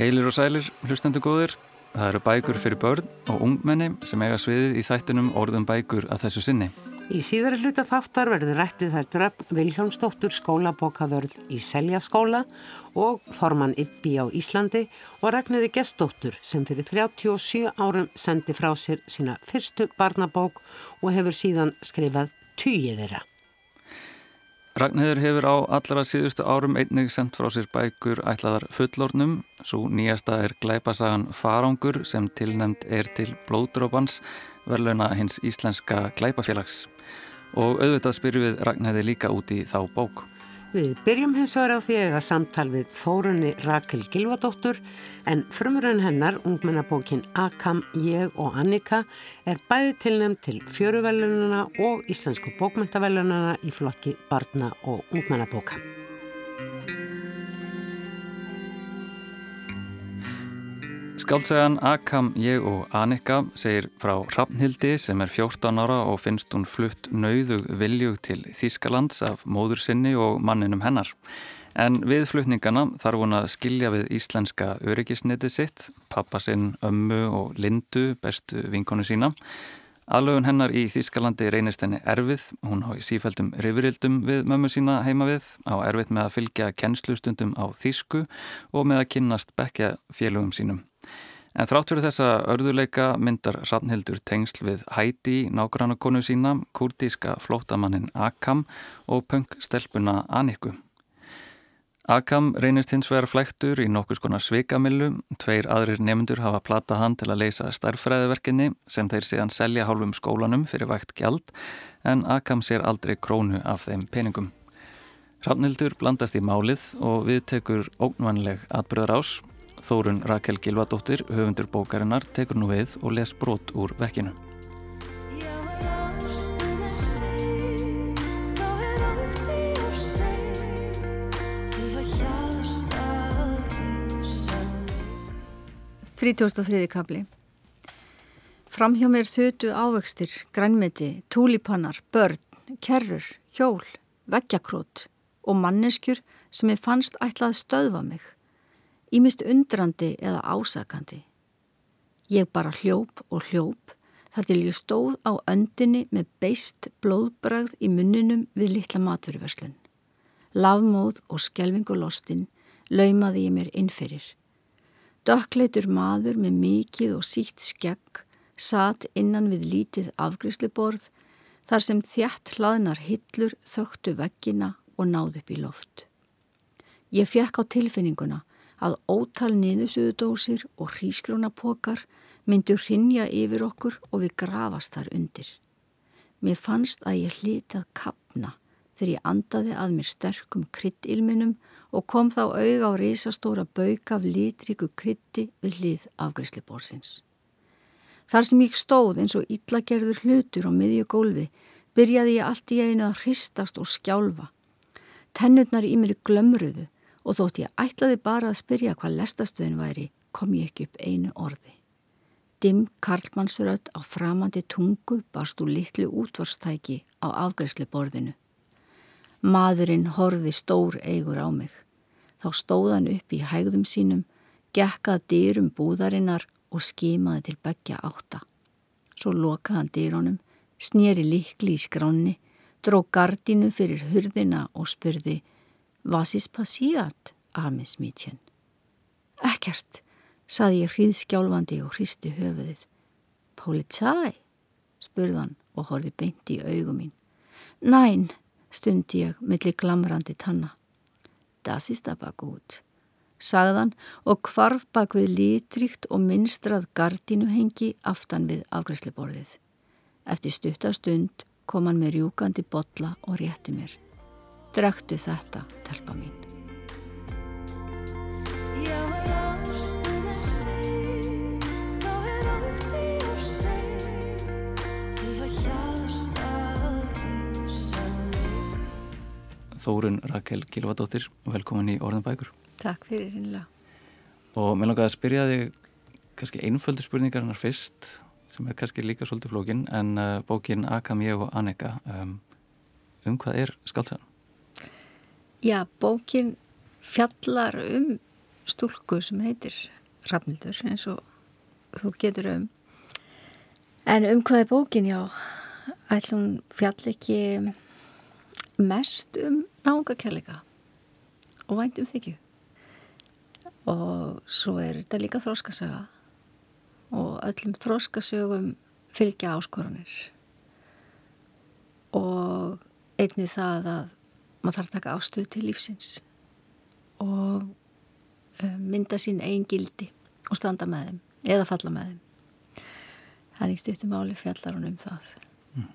Heilir og sælir, hlustendu góðir. Það eru bækur fyrir börn og ungmenni sem eiga sviðið í þættinum orðum bækur að þessu sinni. Í síðara hluta þáttar verður rættið þær dröfn Viljánsdóttur skólabókaðörð í Seljaskóla og formann Ippi á Íslandi og regniði gestóttur sem fyrir 37 árum sendi frá sér sína fyrstu barnabók og hefur síðan skrifað týjið þeirra. Ragnhildur hefur á allra síðustu árum einnig sendt frá sér bækur ætlaðar fullornum. Svo nýjasta er glæpasagan Farangur sem tilnemd er til blóðdrópans verðluna hins íslenska glæpafélags. Og auðvitað spyrjum við Ragnhildur líka út í þá bók. Við byrjum hins vegar á því að samtal við Þórunni Rakel Gilvadóttur en frumurinn hennar, ungmennabókin Akam, ég og Annika er bæði tilnæmt til fjöruvelununa og íslensku bókmyndavelununa í flokki barna og ungmennabóka. Skáltsegan Akam, ég og Annika segir frá Hrafnhildi sem er 14 ára og finnst hún flutt nauðug viljug til Þískalands af móður sinni og manninum hennar. En við flutningana þarf hún að skilja við íslenska öryggisniti sitt, pappa sinn, ömmu og lindu, bestu vinkonu sína. Aðlögun hennar í Þískalandi reynist henni erfið, hún á í sífældum rifrildum við mömmu sína heima við, á erfið með að fylgja kennslustundum á Þísku og með að kynnast bekja félögum sínum. En þrátt fyrir þessa örðuleika myndar Rafnhildur tengsl við Hæti, nágrannakonu sína, kurdíska flótamannin Akam og punk-stelpuna Anikku. Akam reynist hins vegar flæktur í nokkus konar svikamillu. Tveir aðrir nefndur hafa platað hann til að leysa starffræðiverkinni sem þeir síðan selja hálfum skólanum fyrir vægt gjald en Akam sér aldrei krónu af þeim peningum. Rafnhildur blandast í málið og við tekur ógnvanleg atbyrðar ás Þórun Rakel Gilvadóttir, höfundur bókarinnar, tekur nú við og les brot úr verkinu. Þrítjósta þriði kabli Framhjá mér þötu ávextir, grænmeti, túlipannar, börn, kerrur, hjól, veggjakrót og manneskjur sem ég fannst ætlað stöðva mig ímist undrandi eða ásakandi. Ég bara hljóp og hljóp þar til ég stóð á öndinni með beist blóðbragð í munninum við litla matveruverslun. Lavmóð og skelvingulostinn laumaði ég mér innfyrir. Dökkleitur maður með mikið og sítt skegg satt innan við lítið afgriðsluborð þar sem þjætt hlaðnar hillur þögtu veggina og náðu upp í loft. Ég fekk á tilfinninguna að ótal niðursuðudósir og hrísgrónapokar myndu hrinja yfir okkur og við grafast þar undir. Mér fannst að ég hlitað kapna þegar ég andaði að mér sterkum kryddilminum og kom þá auð á reysastóra bauk af litríku kryddi við hlið afgriðsliborsins. Þar sem ég stóð eins og illagerður hlutur á miðju gólfi byrjaði ég allt í einu að hristast og skjálfa. Tennurnar í mér glömruðu og þótt ég ætlaði bara að spyrja hvað lestastöðin væri, kom ég ekki upp einu orði. Dimm Karlmannsrödd á framandi tungu barst úr litlu útvarstæki á afgræslu borðinu. Maðurinn horfi stór eigur á mig. Þá stóðan upp í hægðum sínum, gekkað dyrum búðarinnar og skimaði til begja átta. Svo lokaði hann dyrónum, snýri likli í skránni, dró gardinu fyrir hurðina og spurði Was ist passiert, armes Mädchen? Ekkert, saði ég hríðskjálfandi og hristi höfuðið. Polizei, spurðan og horfi beint í augum mín. Næn, stundi ég millir glamrandi tanna. Das ist aber gut, sagðan og kvarf bak við litríkt og minnstrað gardínuhengi aftan við afgræsleborðið. Eftir stuttastund kom hann með rjúkandi botla og rétti mér. Drektu þetta, telpa mín. Þórun Rakel Gilvadóttir, velkomin í Orðanbækur. Takk fyrir hinnlega. Og mér langaði að spyrja þig kannski einföldu spurningar hennar fyrst, sem er kannski líka svolítið flókin, en uh, bókin Akam, ég og Annika, um, um hvað er skaldsagan? Já, bókin fjallar um stúlku sem heitir Rafnildur eins og þú getur um. En um hvað er bókin já? Ætlum fjall ekki mest um náungakærleika? Og væntum þykju? Og svo er þetta líka þróskasaga og öllum þróskasögum fylgja áskoranir. Og einni það að maður þarf að taka ástuð til lífsins og eh, mynda sín einn gildi og standa með þeim eða falla með þeim þannig styrtum áli fjallar hún um það mm.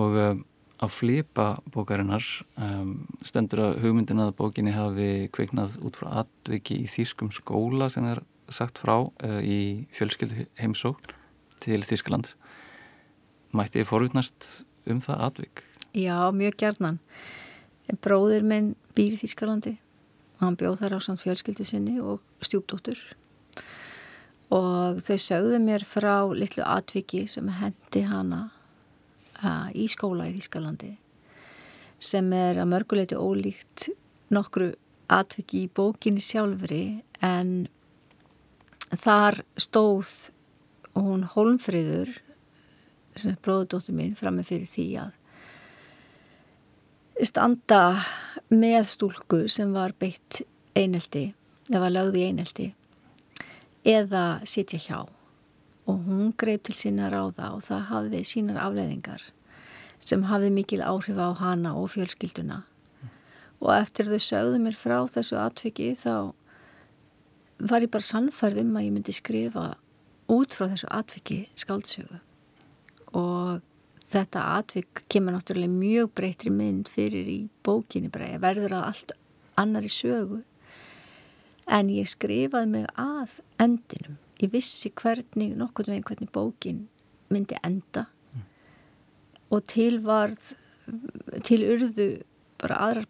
Og um, á flipa bókarinnar um, stendur að hugmyndin að bókinni hafi kveiknað út frá atviki í Þýskum skóla sem er sagt frá uh, í fjölskyldu heimsókn til Þýskaland Mætti þið forutnast um það atvik? Já, mjög gerðnan Bróðir minn býr í Þýskalandi. Og hann bjóð þar á samt fjölskyldu sinni og stjúpdóttur. Og þau sögðu mér frá litlu atviki sem hendi hana í skóla í Þískalandi sem er að mörguleiti ólíkt nokkru atviki í bókinni sjálfri en þar stóð hún Holmfriður sem bróðudóttur mín fram með fyrir því að standa með stúlku sem var beitt einelti eða lögði einelti eða sitja hjá. Og hún greip til sína ráða og það hafði sínar afleðingar sem hafði mikil áhrif á hana og fjölskylduna. Og eftir þau sögðu mér frá þessu atviki þá var ég bara sannfærð um að ég myndi skrifa út frá þessu atviki skáldsögu. Og þetta atvik kemur náttúrulega mjög breytri mynd fyrir í bókinni ég verður að allt annar í sögu. En ég skrifaði mig að endinum. Ég vissi hvernig, nokkur veginn hvernig bókin myndi enda. Mm. og til varð til urðu bara aðrar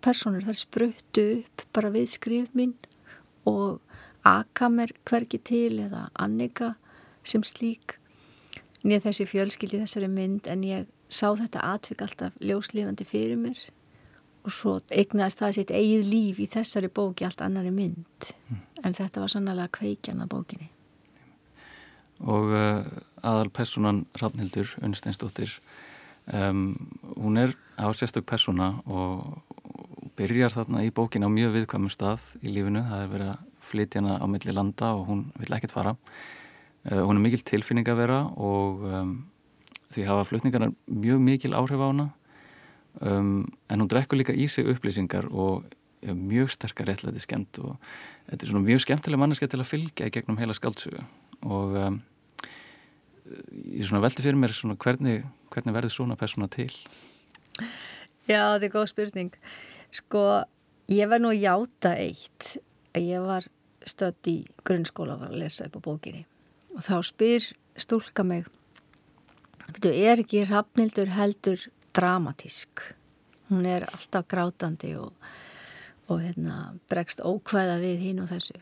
personur þar spruttu upp bara við skrif mín. Og Akamer hverki til eða Annika sem slík nýja þessi fjölskyldi þessari mynd en ég sá þetta atvik alltaf ljóslifandi fyrir mér. Og svo eignast það sitt eigið líf í þessari bóki allt annari mynd. Mm. en þetta var sannlega kveikjan að bókinni. Og uh, aðal personan Rafnildur Unnsteinsdóttir um, hún er á sérstök persona og, og byrjar þarna í bókin á mjög viðkvæmum stað í lífinu, það er verið að flytja hana á milli landa og hún vil ekkert fara hún er mikil tilfinning að vera og um, því hafa flutningarna mjög mikil áhrif á hana. Um, en hún drekkur líka í sig upplýsingar og ja, mjög sterkar réttlæti skemmt og þetta er svona mjög skemmtileg manneska til að fylgja í gegnum heila skáldsögu. Og um, ég svona veldi fyrir mér svona hvernig, hvernig verður svona persóna til? Já, þetta er góð spurning. Sko, ég verð nú að játa eitt. Að ég var stödd í grunnskóla var að lesa upp á bókinni og þá spyr stúlka mig Þú er ekki rafnildur heldur dramatísk? Hún er alltaf grátandi og, og hérna, bregst ókvæða við hín og þessu.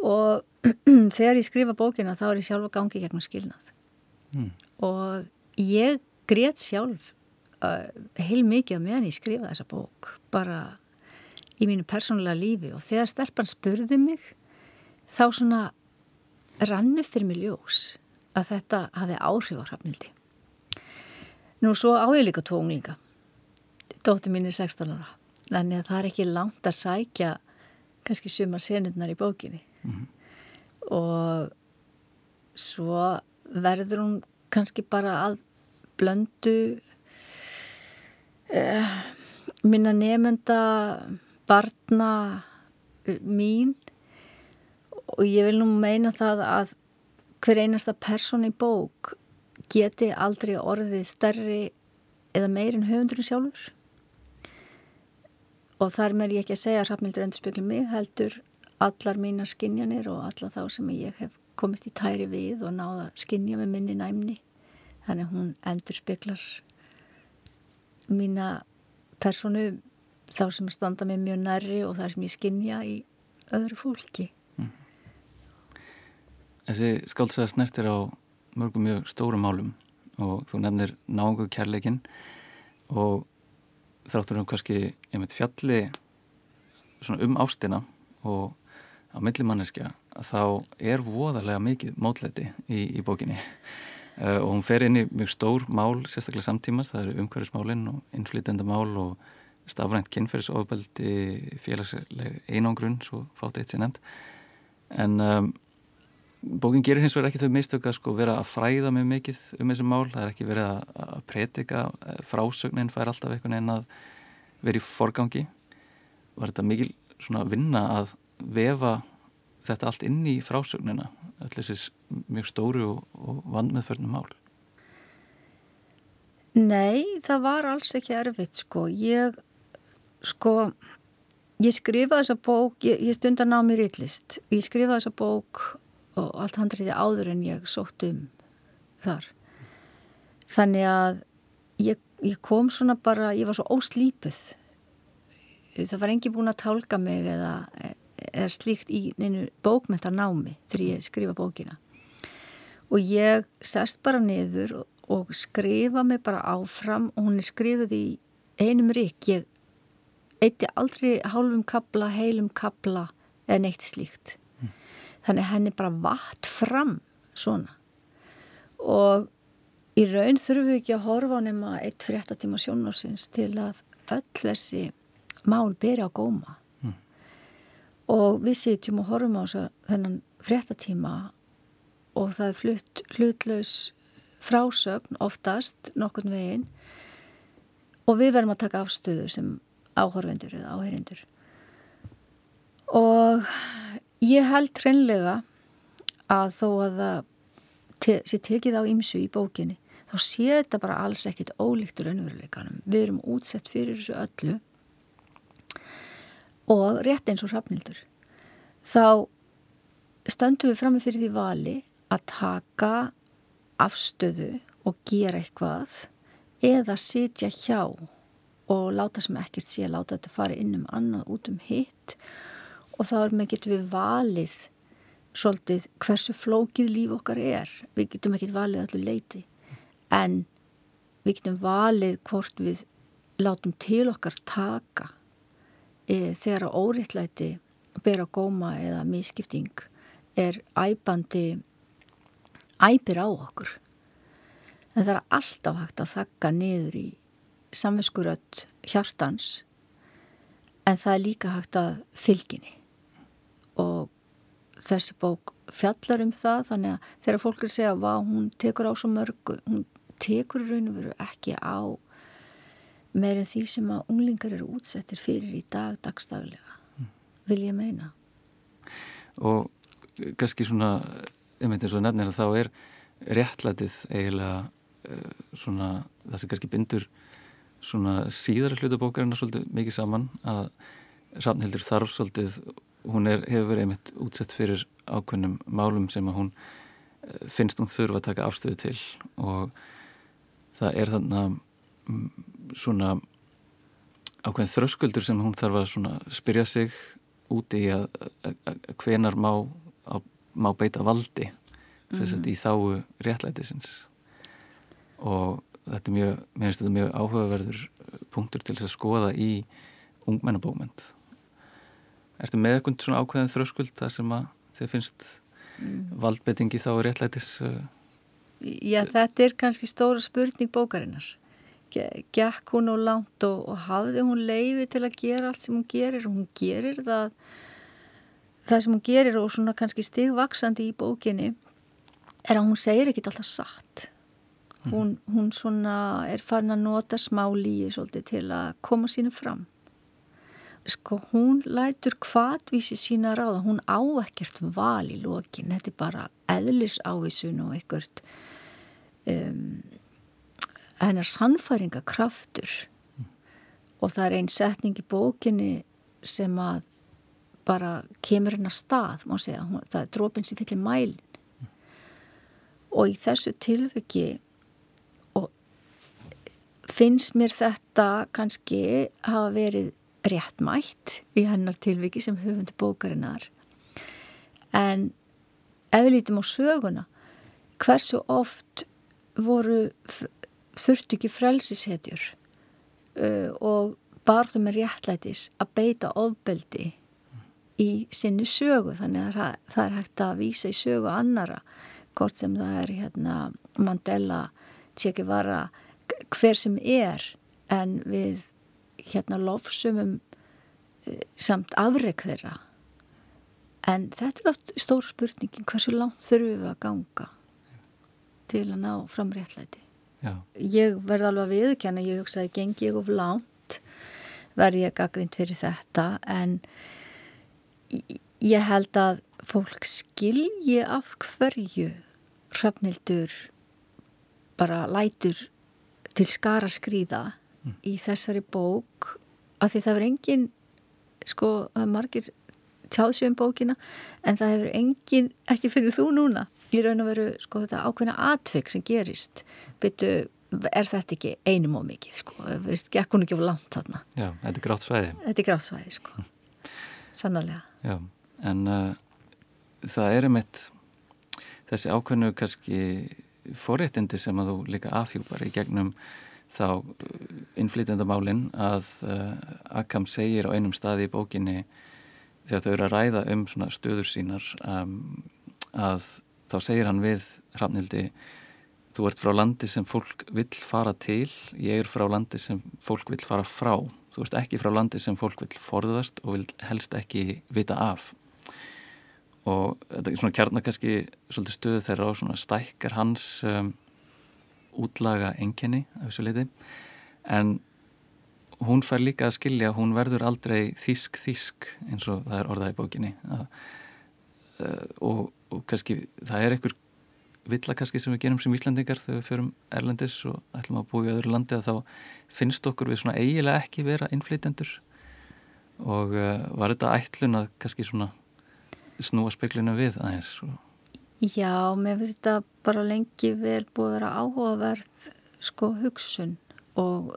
Og þegar ég skrifa bókina þá er ég sjálf að gangi gegnum skilnað. Mm. og ég greiðt sjálf uh, heil mikið meðan ég skrifa þessa bók bara í mínu persónulega lífi. Og þegar stelpann spurði mig þá svona rannu fyrir mig ljós að þetta hafi áhrif á hrafnildi Nú svo á ég líka tvo unglinga. Dóttir mín er 16 ára. Þannig að það er ekki langt að sækja kannski sumar senurnar í bókinni. Mm -hmm. Og svo verður hún kannski bara að blöndu uh, minna nefnda barna uh, mín og ég vil nú meina það að hver einasta person í bók geti aldrei orðið stærri eða meirinn höfundurinn sjálfur og þar með ég ekki að segja að Hrafnildur endur spekla mig heldur allar mínar skinjanir og alla þá sem ég hef komist í tæri við og náða skinja með minni næmni þannig hún endur speklar mína personu þá sem standa mig mjög nærri og þar sem ég skinja í öðru fólki. Þessi skáldsæða snertir á mörgum mjög stórum málum og þú nefnir náðu kærleikin og þráttur um kannski einmitt fjalli um ástina og á millimanniska þá er voðarlega mikið mótleiti í, í bókinni. Uh, og hún fer inn í mjög stór mál, sérstaklega samtímas, það eru umhverfismálinn og innflytendamál og stafrænt kynferðisofbeldi félagsleg einangrun, svo fátt eitt sér nefnd en um, bókin gerir hins vegar ekki þau mistök að sko vera að fræða mjög mikið um þessi mál, það er ekki verið að, pretika, frásögnin fær alltaf einhvern veginn að vera í forgangi. Var þetta mikil svona vinna að vefa þetta allt inn í frásögnina allir þessi mjög stóru og, og vandmeðförnum mál? Nei, það var alls ekki erfitt sko. Ég sko ég skrifaði þessa bók ég, ég stundan á mér yllist ég skrifaði þessa bók og allt handriði áður en ég sótt um þar. Þannig að ég, ég kom svona bara, ég var svo óslýpuð það var engi búin að tálka mig eða, eða slíkt í neinu bókmentanámi þegar ég skrifa bókina. Og ég sest bara niður og, og skrifa mig bara áfram og hún er skrifuð í einum rík ég eitti aldrei hálfum kabla, heilum kabla eða neitt slíkt. Þannig henni bara vatt fram svona. Og í raun þurfum við ekki að horfa nema eitt fréttatíma sjónarsins til að öll þessi mál beri á góma. Mm. og við sitjum og horfum á þennan fréttatíma og það er flutt hlutlaus frásögn oftast nokkurn veginn. Og við verðum að taka afstöðu sem áhorfendur eða áherindur og ég held hreinlega að þó að það sé tekið á ymsu í bókinni þá sé þetta bara alls ekkit ólíkt raunveruleikanum. Við erum útsett fyrir þessu öllu og rétt eins og hrafnildur þá stöndum við fram með fyrir því vali að taka afstöðu og gera eitthvað eða sitja hjá og láta sem ekkert sé láta þetta fara inn um annað út um hitt og þá er með getum við valið svolítið hversu flókið líf okkar er. Við getum ekkert valið allir leiti en við getum valið hvort við látum til okkar taka. E, þegar óriðtlæti bera góma eða miskipting er æbandi æpir á okkur. En það er alltaf hægt að þakka niður í samvinskuröld hjartans. En það er líka hægt að fylginni og þessi bók fjallar um það þannig að þegar fólk er að segja að hún tekur á svo mörgu hún tekur raun og veru ekki á meirinn því sem að unglingar eru útsettir fyrir í dag dagstaglega mm. vil ég meina og kannski svona ég meinti svo nefnir að þá er réttlætið eiginlega uh, svona það sem kannski bindur svona síðara hlutabókarinn er svolítið mikið saman að Rafnhildur þarf svolítið, hún er, hefur verið einmitt útsett fyrir ákveðnum málum sem að hún eh, finnst hún þurfa að taka afstöðu til. Og það er þannig að mm, svona ákveðin þröskuldur sem hún þarf að spyrja sig úti í að, að, að hvenar má, að, má beita valdi mm -hmm. í þáu réttlætisins. Og þetta er mjög, mjög áhugaverður uh, punktur til þess að skoða í ungmennabókment Ertu með eitthvað svona ákveðin þröskuld þar sem að þið finnst mm. valdbettingi þá réttlætis uh, Já, þetta er kannski stóra spurning bókarinnar. Gekk hún á langt og, og hafði hún leiði til að gera allt sem hún gerir? Og hún gerir það það sem hún gerir og svona kannski stigvaksandi í bókinni er að hún segir ekkit alltaf satt. Hún, hún svona er farin að nota smá líi svolítið til að koma sínu fram sko hún lætur hvatvísi sína ráða hún á ekkert val í lókin þetta er bara eðlis ávísun og ekkert um, hennar sannfæringakraftur mm. og það er einn setning í bókinni sem að bara kemur hennar stað segja, hún, það er drópin sem fyllir mælin mm. og í þessu tilviki finnst mér þetta kannski hafa verið réttmætt í hennar tilviki sem höfundu bókarinnar. En ef við lítum á söguna hversu oft voru þurftu ekki frelsishetjur uh, og barðum með réttlætis að beita ofbeldi í sinni sögu? Þannig að það er hægt að vísa í sögu annara hvort sem það er hérna, Mandela, Che Guevara hver sem er en við hérna lofsumum eh, samt afreg þeirra en þetta er oft stór spurningin hversu langt þurfum við að ganga til að ná fram réttlæti Já. ég verði alveg að viðkjanna ég hugsaði gengi ég of langt verði ég gaggrind fyrir þetta en ég held að fólk skilji af hverju hrafnildur bara lætur til skara skrýða. Í þessari bók af því það verður engin sko, margir tjáðsjöfum bókina en það hefur engin, ekki fyrir þú núna í raun og veru sko þetta ákveðna atvik sem gerist. Byttu, er þetta ekki einum og mikið sko, ekki hún ekki á langt þarna? Já, þetta er grátt svæði. Þetta er grátt svæði sko. Sannarlega. Já, en uh, það er um eitt þessi ákveðnu kannski forréttindi sem að þú líka afhjúpar í gegnum þá uh, innflytjandamálinn að uh, Akam segir á einum staði í bókinni þegar þau eru að ræða um svona stöður sínar um, að þá segir hann við Hrafnildi þú ert frá landi sem fólk vill fara til ég er frá landi sem fólk vill fara frá. Þú ert ekki frá landi sem fólk vill forðast og vil helst ekki vita af. Og þetta er svona svolítið stöðu þeirra og svona stækkar hans um, útlaga enginni en hún fær líka að skilja hún verður aldrei þísk-þísk eins og það er orðað í bókinni. Að, uh, og, og kannski það er einhver villa kannski sem við gerum sem Íslandingar þegar við förum Erlendis og ætlum að búa í öðru landi að þá finnst okkur við svona eiginlega ekki vera innflytendur og uh, var þetta ætlun að kannski svona snúa speklinu við aðeins Já, mér finnst þetta bara lengi vel búið að vera áhugaverð sko hugsun. Og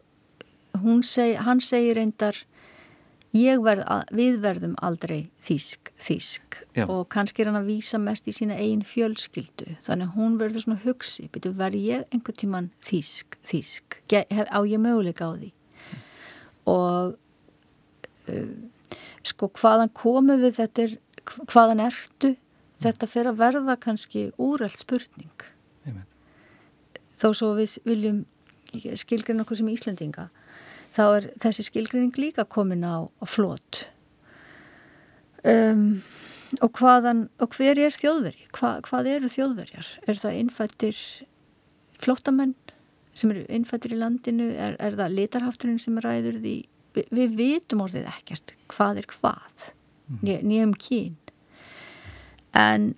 seg, hann segir reyndar verð, við verðum aldrei þísk, þísk Já. og kannski er hann að vísa mest í sína einn fjölskyldu. Þannig hún verður svona hugsi betur verð ég einhvern tíman þísk, þísk hef, á ég möguleika á því? Mm. og uh, sko hvaðan komum við þetta er hvaðan ertu þetta fer að verða kannski úrælt spurning Amen. þó svo við viljum skilgrinn okkur sem Íslandinga þá er þessi skilgrinning líka komin á, á flót um, og hvaðan og hver er þjóðveri? Hva, hvað eru þjóðverjar? Er það innfættir flótamenn sem eru innfættir í landinu? Er, er það litarhátturinn sem ræður því? Vi, við vitum orðið ekkert hvað er hvað mhm. nýjum kín en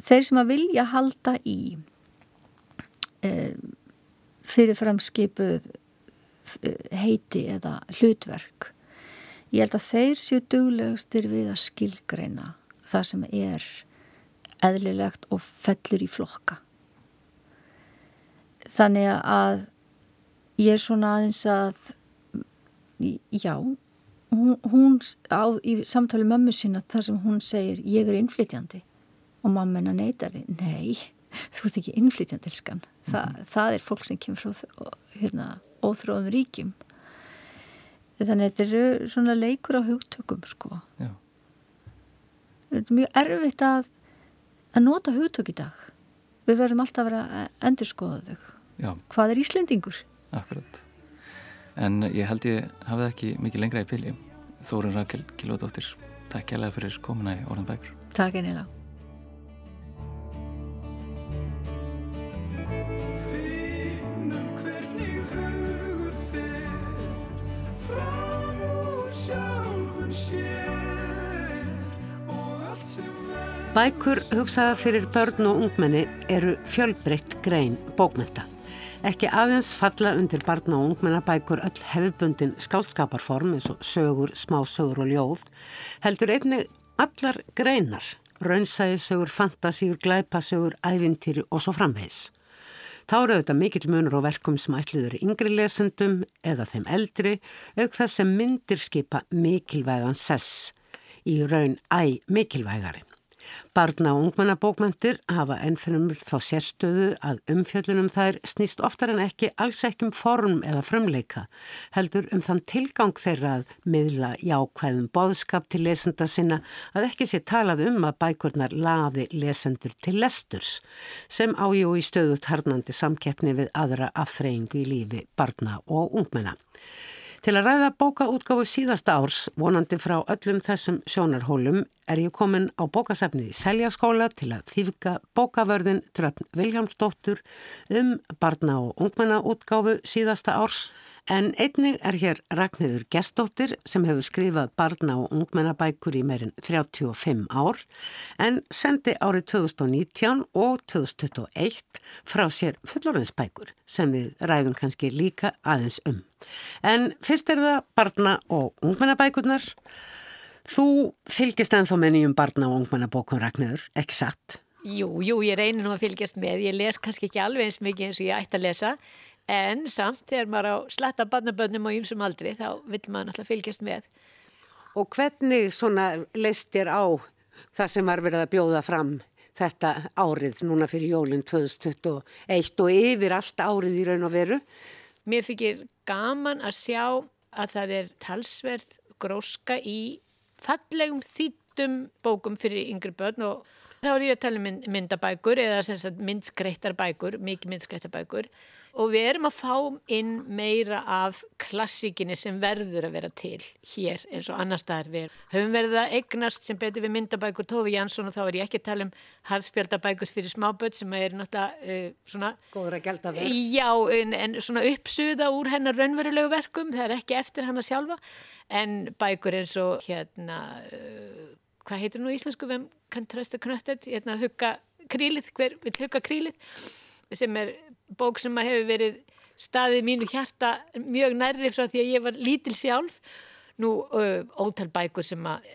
þeir sem að vilja halda í um, fyrirfram skipuð heiti eða hlutverk ég held að þeir séu duglegastir við að skilgreina það sem er eðlilegt og fellur í flokka. Þannig að ég er svona aðeins að já hún, hún á, í samtali mömmu sína þar sem hún segir ég er innflytjandi og mamma hennar neytar því nei, þú ert ekki innflytjandi elskan, Þa, mm. það er fólk sem kemur frá hérna, óþróðum ríkjum þannig að þetta eru svona leikur á hugtökum sko Já. þetta er mjög erfitt að að nota hugtök í dag við verðum alltaf að vera að endur skoða þau Já. hvað er Íslendingur? Akkurat en ég held ég hafði ekki mikið lengra í pili. Þórun Rakel Kilóðdóttir Takk kærlega fyrir komuna í Orðan Bækur. Takk einnig Bækur hugsaða fyrir börn og ungmenni eru fjölbreytt grein bókmynda. Ekki aðeins falla undir barna og ungmennabækur öll hefðbundin skálskaparform eins og sögur, smásögur og ljóð, heldur einnig allar greinar, raunsæðisögur, fantasíur, glæpasögur, ævintýri og svo framvegs. Þá eru auðvitað mikill munur og verkum sem ætliður yngri lesendum eða þeim eldri, auk þess sem myndir skipa mikilvægan sess í raun æ mikilvægari. Barna og ungmennabókmyndir hafa ennfinnumur þá sérstöðu að umfjöllunum þær snýst oftar en ekki alls ekki um form eða frumleika, heldur um þann tilgang þeirra að miðla jákvæðum boðskap til lesenda sinna að ekki sé talað um að bækurnar laði lesendur til lesturs sem ájú í stöðu tarnandi samkeppni við aðra afþreyingu í lífi barna og ungmenna. Til að ræða bókaútgáfu síðasta árs, vonandi frá öllum þessum sjónarhólum, er ég komin á bókasefnið í Seljaskóla til að þýfka bókavörðin Dröfn Viljámsdóttur um barna og ungmennaútgáfu síðasta árs. En einnig er hér Ragnhildur Gestóttir sem hefur skrifað barna og ungmennabækur í meirinn 35 ár en sendi árið 2019 og 2021 frá sér fullorðinsbækur sem við ræðum kannski líka aðeins um. En fyrst er það barna og ungmennabækurnar. Þú fylgist ennþá með nýjum barna og ungmennabókum Ragnhildur, ekki satt? Jú, jú, ég reynir nú að fylgjast með. Ég les kannski ekki alveg eins mikið eins og ég ætti að lesa en samt þegar maður á sletta barnabönnum og ymsum aldri þá vil maður náttúrulega fylgjast með. Og hvernig svona leist þér á það sem var verið að bjóða fram þetta árið núna fyrir jólinn 2021 og yfir allt árið í raun og veru? Mér fikir gaman að sjá að það er talsverð gróska í fallegum þýttum bókum fyrir yngri börn og þá er ég að tala um myndabækur eða myndskreittar bækur, mikið myndskreittar bækur og við erum að fá inn meira af klassikinni sem verður að vera til hér eins og annar staðar. Við höfum verið að eignast sem betur við myndabækur Tófi Jansson og þá er ég ekki að tala um harðspjaldabækur fyrir smáböld sem er náttúrulega uh, svona góður að gelda verð já en, en svona uppsuða úr hennar raunverulegu verkum. Það er ekki eftir hann að sjálfa. En bækur eins og hérna uh, hvað heitir nú íslensku? Hvem kann trösta knöttet hérna hugga krílið hver vil hugga krílið sem er bók sem hefur verið staðið mínu hjarta mjög nærri frá því að ég var lítil sjálf. Nú uh, ótal bækur sem að,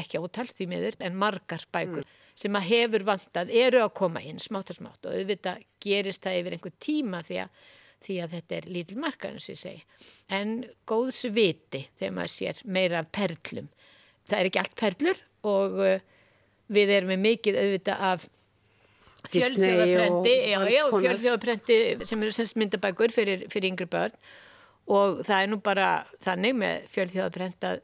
ekki ótal því miður en margar bækur mm. sem að hefur vantað eru að koma inn smátt og smátt. Og auðvitað gerist það yfir einhver tíma því að, því að þetta er lítil marka eins og ég segi. En góðs viti þegar maður sér meira perlum. Það er ekki allt perlur og uh, við erum með mikið auðvitað af fjölþjóðaprendi fjölþjóðaprendi sem eru myndabækur fyrir, fyrir yngri börn. Og það er nú bara þannig með fjölþjóðaprend að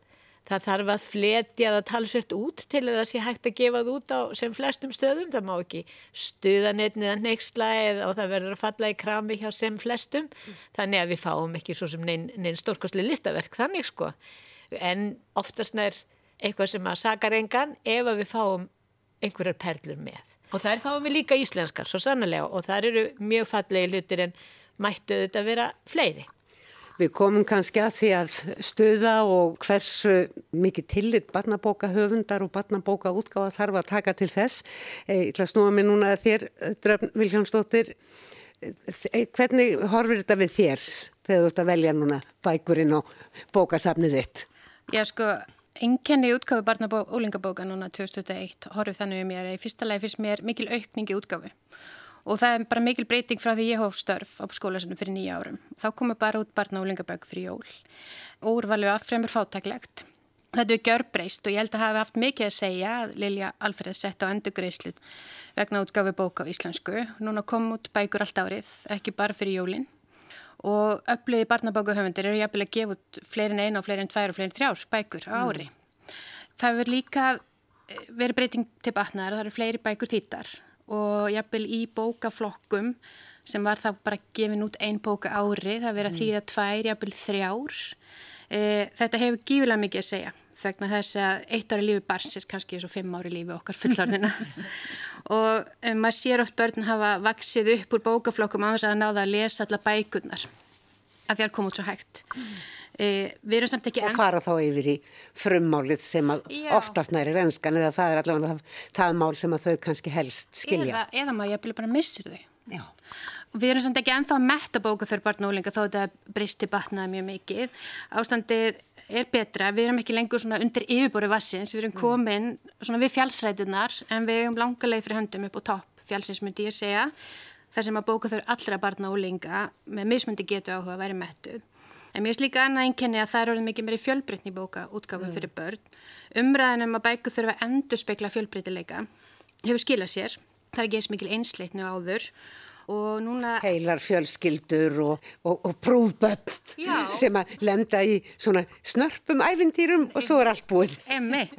það þarf að fletja það talsvert út til að það sé hægt að gefa það út á sem flestum stöðum, það má ekki stuðanetni eða neyksla og það verður að falla í krami hjá sem flestum. Mm. þannig að við fáum ekki svo sem neinn nein stórkosli listaverk þannig sko. En oftast er eitthvað sem að sakar engan ef að við fáum einhverjar perlur með Og þær fáum við líka íslenskar, svo sannlega, og þar eru mjög fallegi hlutir en mættu þetta vera fleiri. Við komum kannski að því að stöða og hversu mikið tillit barnabóka höfundar og barnabóka útgáða þarf að taka til þess. Ég ætla að snúa mig núna að þér, Dröfn Viljánsdóttir, hvernig horfir þetta við þér þegar þú ert að velja núna bækurinn og bókasafnið þitt? Já sko, Enkenni útgafu barnabók og úlingabóka núna 2001 horfið þannig um mér að í fyrsta lagi fyrst mér mikil aukningi útgafu og það er bara mikil breyting frá því ég hóf störf á skólasunum fyrir nýja árum. Þá komu bara út barna og úlingabók fyrir jól úrvalið af fremur fátaklegt. Þetta er gjörbreyst og ég held að hafa haft mikið að segja að Lilja Alfred sett á endurgreyslut vegna útgafu bóka á íslensku. Núna kom út bækur allt árið, ekki bara fyrir jólinn og öflugið barnabókuhöfundir eru jafnvel að gefa út fleirin einu og fleirin tvær og fleirin þrjár bækur mm. ári. Mm. Það verður líka eh, verið breyting til batnaðar, það eru fleiri bækur þýttar og jafnvel í bókaflokkum sem var þá bara gefin út einn bóka ári, það verður að mm. þýða tvær, jafnvel þrjár. E, þetta hefur gífilega mikið að segja þegna þess að eitt ári lífi bars er kannski eins og fimm ári lífi okkar fullorðina og um, maður sér oft börn hafa vaksið upp úr bókaflokkum á þess að náða að lesa alla bækurnar að að koma út svo hægt. Mm. e, við erum samt ekki og fara þá yfir í frummálið sem oftast næri reynskan eða það er allavega það, það mál sem að þau kannski helst skilja. Eða, eða maður jafnvel bara missur þau. Já. við erum samt ekki enþá að metta bóka þau barn og ólinga þó þetta bristi batnaði mjög mikið. Ástandið er betra, við erum ekki lengur svona undir yfirbúri vassins, við erum mm. komin svona við fjálsrætunar en við erum langa leið fyrir höndum upp á topp fjálsins myndi ég segja, þar sem að bóka þau allra barna og linga með mismundi getu áhuga að vera mettuð. En mér finnst líka annað einkenni að það er orðið mikið meiri fjölbreytni bóka útgafu mm. fyrir börn. Umræðin um að bæku þurfa endur spekla fjölbreytileika hefur skilað sér. Það er ekki eins mikil einsleitnu áður og núna... Heilar fjölskyldur og, og, og prúðböld sem að lenda í svona snörpum æfintýrum og svo er allt búið. Emmitt.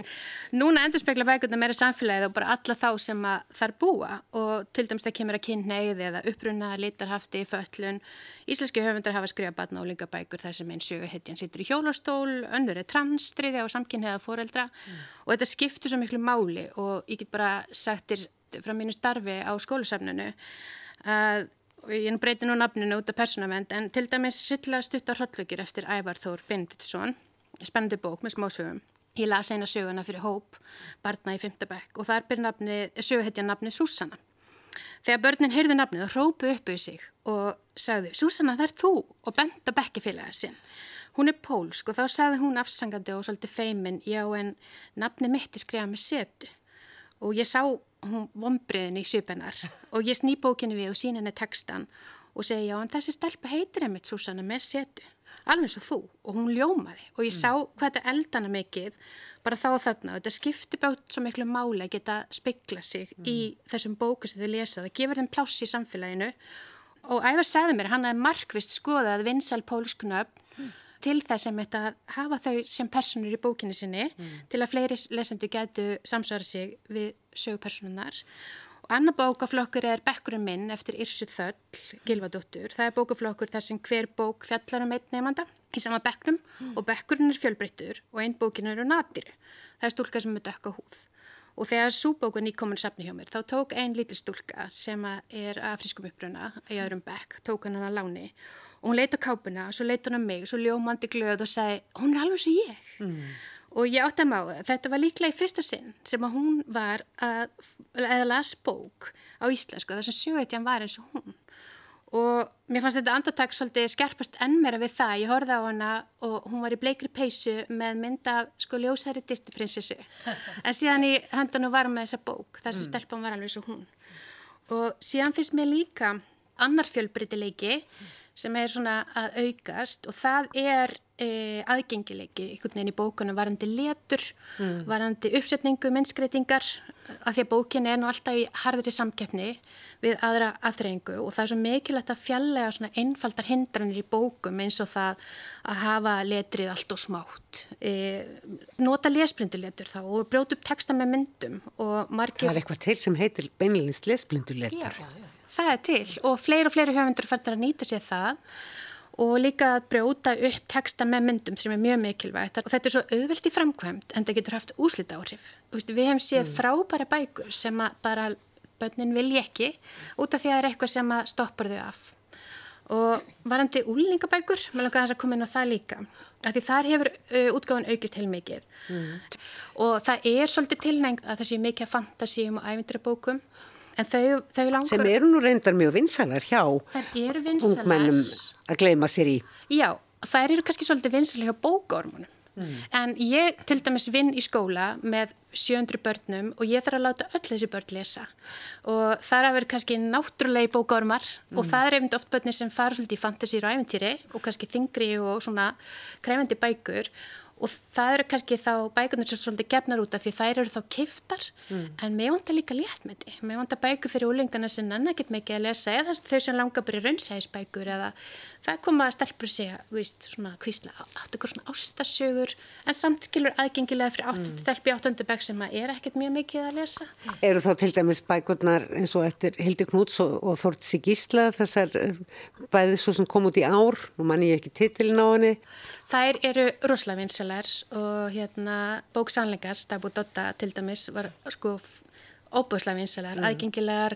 Núna endur spekla bækuna meira samfélagið og bara alla þá sem að þar búa og til dæmis það kemur að kynneið eða uppruna, litarhafti, föllun. Íslenski höfundar hafa skrifað batna og líka bækur þar sem einn söguhetjan situr í hjólastól, önnur er transtriði og samkynniða fóreldra mm. og þetta skiptur svo miklu máli og ég get bara sagtir frá mínu starfi á skólusafnunu að ég breyti nú nafninu út af personavend en til dæmis hryllilega stutt á hrollvökjur eftir Ævar Þór Binditsson spennandi bók með smásögum. Ég las eina söguna fyrir hóp barna í Fymtabæk og þar byrð söguhetja nafni Súsanna. Þegar börnin heyrðu nafnið og rópu upp við sig og sagðu Súsanna það er þú og benda bekkefélaga sinn. Hún er pólsk og þá sagði hún afsangandi og svolítið feimin já en nafni mitt er skrifað með setu. Og ég sá hún vombriðin í svipennar og ég sný bókinu við og sín henni textan og segi já en þessi stelpa heitir einmitt Susanna með setu. Alveg svo þú. Og hún ljómaði. Og ég sá hvað þetta eldana mikið bara þá þarna. Og þetta skipti bátt svo miklu máli að geta speikla sig mm. í þessum bóku sem þið lesa það gefur þeim pláss í samfélaginu. Og Ævar sagði mér hann að markvist skoðað vinsal pólskunöfn mm til þess að þetta hafa þau sem personur í bókinu sinni mm. til að fleiri lesendu gætu samsvara sig við sögupersonunar. Og annar bókaflokkur er Bekkurinn minn eftir Irsu Þöll, Gilvadóttur. Það er bókaflokkur þar sem hver bók fjallar um einn nefnda í sama bekknum mm. og bekkurinn er fjölbreyttur og einn bókin eru natiru. Það er stúlka sem er dökka húð. Og þegar súbókun í komin safni hjá mér, þá tók einn lítil stúlka sem er af friskum uppruna í öðrum bekk, tók hann hann að láni. Og hún leita á kápuna og svo leita hún á mig og svo ljómandi glöð og sagði hún er alveg sem ég. Mm. og ég átti að má þetta var líklega í fyrsta sinn sem að hún var að eða las bók á íslensku þar sem sjövetjan var eins og hún og mér fannst þetta andartak svolítið skerpast enn meira við það. Ég horfði á hana og hún var í bleikri peysu með mynda sko ljósæri Disney-prinsessu en síðan í höndunum var með þessa bók. Þar sem mm. stelpun var alveg og hún. Og síðan finnst mér líka annar fjölbreytileiki mm. sem er svona að aukast og það er e, aðgengileiki einhvern veginn í bókunum varandi letur, mm. varandi uppsetningu, minnskreitingar að því að bókin er nú alltaf í harðri samkeppni við aðra aðþreyingu og það er svo mikilvægt að fjallega svona einfaldar hindranir í bókum eins og það að hafa letrið allt og smátt. E, nota lesblinduletur þá og brjóta upp texta með myndum og margir... Það er eitthvað til sem heitir beinilins lesblinduletur. Já, já, já. Það er til og fleiri og fleiri höfundur færður að nýta sér það og líka að brjóta upp texta með myndum sem er mjög mikilvægt og þetta er svo auðvelt í framkvæmt en það getur haft úslita áhrif. Við hefum séð mm. frábæra bækur sem bara börnin vilja ekki út af því að það er eitthvað sem stoppar þau af og varandi úlningabækur, maður langar að koma inn á það líka af því þar hefur uh, útgáðan aukist heilmikið mm. og það er svolítið tilnægt að það sé mikið að fantasíum og ævindrabókum Þau, þau langar... Sem eru nú reyndar mjög vinsalar hjá ungmennum að gleima sér í. Já, þær eru kannski svolítið vinsalar hjá bókórmunum. Mm. En ég til dæmis vinn í skóla með 700 börnum og ég þarf að láta öll þessi börn lesa. Og það er að vera kannski náttúrulegi bókórmar mm. og það er einmitt oft börnir sem fara svolítið í fantasíru og æventýri og kannski þingri og svona krefendi bækur og það eru kannski þá bækunar sem svolítið gefnar út af því þær eru þá kiftar mm. en mér vantar líka létt með því mér vantar bækur fyrir úlingana sem nanna get mikið að lesa eða þau sem langar bara í raunsæðisbækur eða það koma að stelpur sig að svona kvísla átt ykkur svona ástasjögur en samt skilur aðgengilega fyrir átt, mm. stelpi áttundabæk sem er ekkert mjög mikið að lesa. Eru þá til dæmis bækurnar eins og eftir Hildi Knúts og, og Þort Sigísla þessar eh, bæði svo sem kom út í ár og manni ekki titilin á henni Þær eru rosalega vinsalar og hérna bóksannleikars, Dabu Dotta til dæmis var sko óbúðslega vinsalar, mm. aðgengilegar,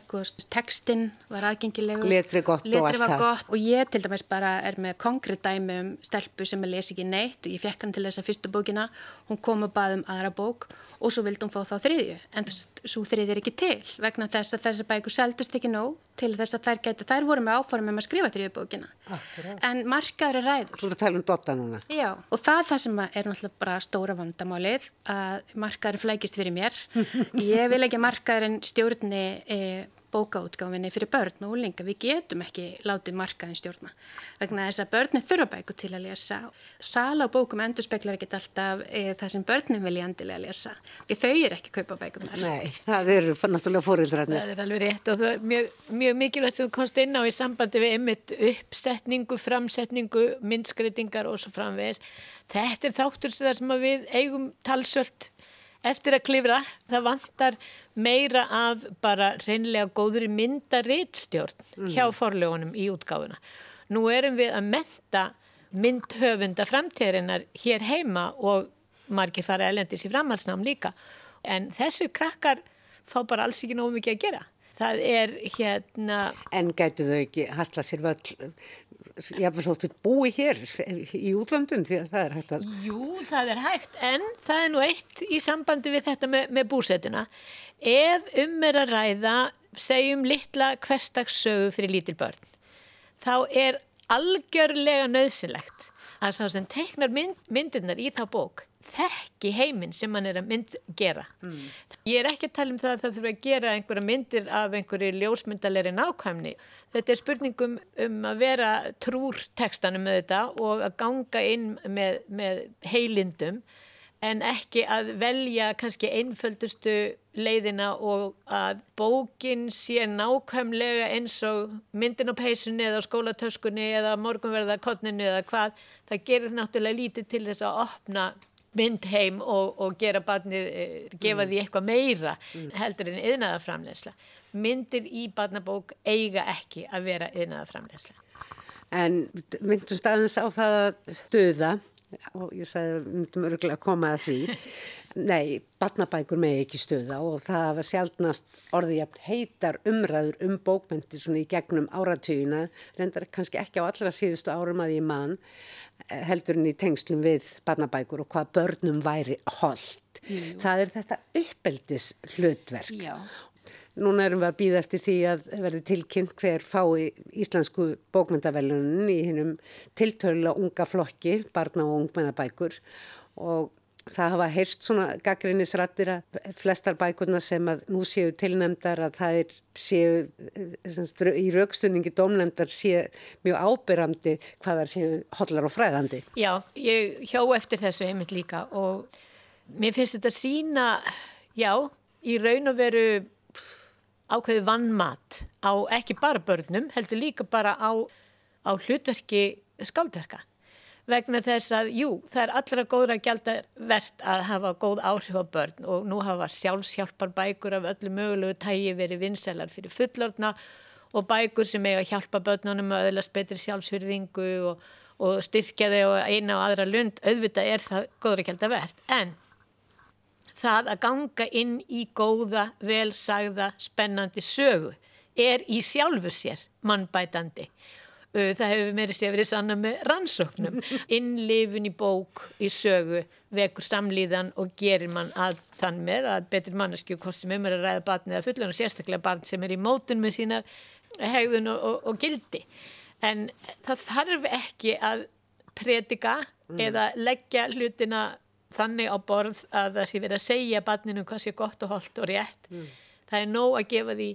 textin var aðgengilegur, letri gott letri og allt það. Gott. Og ég til dæmis bara er með konkrétt dæmi um stelpu sem ég lesi ekki neitt og ég fekk hann til þessa fyrstu bókina, hún kom og baði um aðra bók og svo vildi hún fá þá þriðju en svo þriðju er ekki til vegna þess að þessar bækur seldust ekki nóg til þess að þær getur, þær voru með áformum um að skrifa þriðju bókina Akkurat. en markaður er ræður Þú ert að tala um dotta núna Já, og það er það sem er náttúrulega bara stóra vandamálið að markaður flækist fyrir mér ég vil ekki að markaðurinn stjórni e, bókaútgáfinni fyrir börn og úlinga. Við getum ekki látið markaðin stjórna. Vegna þess að börnin þurfa bæku til að lesa. Sala og bókum endur speklar ekki alltaf e, það sem börnin vilja endilega lesa. Því þau eru ekki að kaupa bækunar. Nei, það eru náttúrulega fórildræðinir. Það er alveg rétt og það er mjög, mjög mikilvægt sem komst inn á í sambandi við einmitt uppsetningu, framsetningu, myndskreitingar og svo framvegis. Þetta er þáttur sem við eigum talsvört eftir að klifra. Það vantar meira af bara reynlega góður myndarittstjórn mm. hjá forlegunum í útgáfuna. Nú erum við að menta myndhöfunda framtíðarinnar hér heima og margir fara elendis í framhalsnám líka. En þessir krakkar fá bara alls ekki nógu mikið að gera. Það er hérna... En gætu þau ekki hasla sér völl jáfnveg þóttu búi hér í útlandum því að það er hægt að... Jú, það er hægt, en það er nú eitt í sambandi við þetta með, með búsetuna. Ef um er að ræða, segjum litla hverstagssögu fyrir lítil börn, þá er algjörlega nöðsilegt að sá sem teiknar mynd, myndirnar í þá bók þekki heiminn sem hann er að mynd gera. Mm. Ég er ekki að tala um það að það þurfa að gera einhverja myndir af einhverju ljósmyndalegri nákvæmni. Þetta er spurningum um að vera trúr tekstanum með þetta og að ganga inn með, með heilindum en ekki að velja kannski einföldustu leiðina og að bókin sé nákvæmlega eins og myndin á peysunni eða skólatöskunni eða morgunverðarkotninu eða hvað. Það gerir náttúrulega lítið til þess að opna mynd heim og, og gera barnið, eh, gefa mm. því eitthvað meira mm. heldur en yðnaðarframlegsla. Myndir í barnabók eiga ekki að vera yðnaðarframlegsla. En myndum staðins á það að stöða og ég sagði að myndum örgulega að koma að því nei, barnabækur með ekki stöða og það var sjálfnast orðið jafn heitar umræður um bókmyndir svona í gegnum áratugina reyndar kannski ekki á allra síðustu árum að ég mann eh, heldurinn í tengslum við barnabækur og hvað börnum væri holdt. Það er þetta uppeldis hlutverk Já. Núna erum við að býða eftir því að verði tilkynnt hver fái íslensku bókmyndavelunin í hinnum tiltölulega unga flokki, barna og ungmennabækur og það hafa heyrst svona gaggrinnisrættir að flestar bækurna sem að nú séu tilnemdar að það er séu í raukstunningi dómnemdar séu mjög ábyrrandi hvað það séu hodlar og fræðandi. Já, ég hjó eftir þessu heimilt líka og mér finnst þetta sína, já, í raun og veru ákveði vannmat á ekki bara börnum, heldur líka bara á, á hlutverki skaldverka. Vegna þess að, jú, það er allra góðra gældarvert að hafa góð áhrif á börn og nú hafa sjálfshjálpar bækur af öllu mögulegu tægi verið vinselar fyrir fullorna og bækur sem eiga að hjálpa börnunum að öðlast betri sjálfsfyrðingu og, og styrkja þau og eina og aðra lund, auðvitað er það góðra gældarvert. En það að ganga inn í góða, velsagða, spennandi sögu er í sjálfur sér mannbætandi. Það hefur meiri sé verið sanna með rannsóknum. Innlifun í bók, í sögu, vekur samlíðan og gerir mann að þann með að betri manneskju hvort sem um er að ræða barn eða fullun og sérstaklega barn sem er í mótun með sína hegðun og, og, og gildi. En það þarf ekki að predika mm. eða leggja hlutina þannig á borð að það sé verið að segja barninu hvað sé gott og holdt og rétt. Mm. það er nóg að gefa því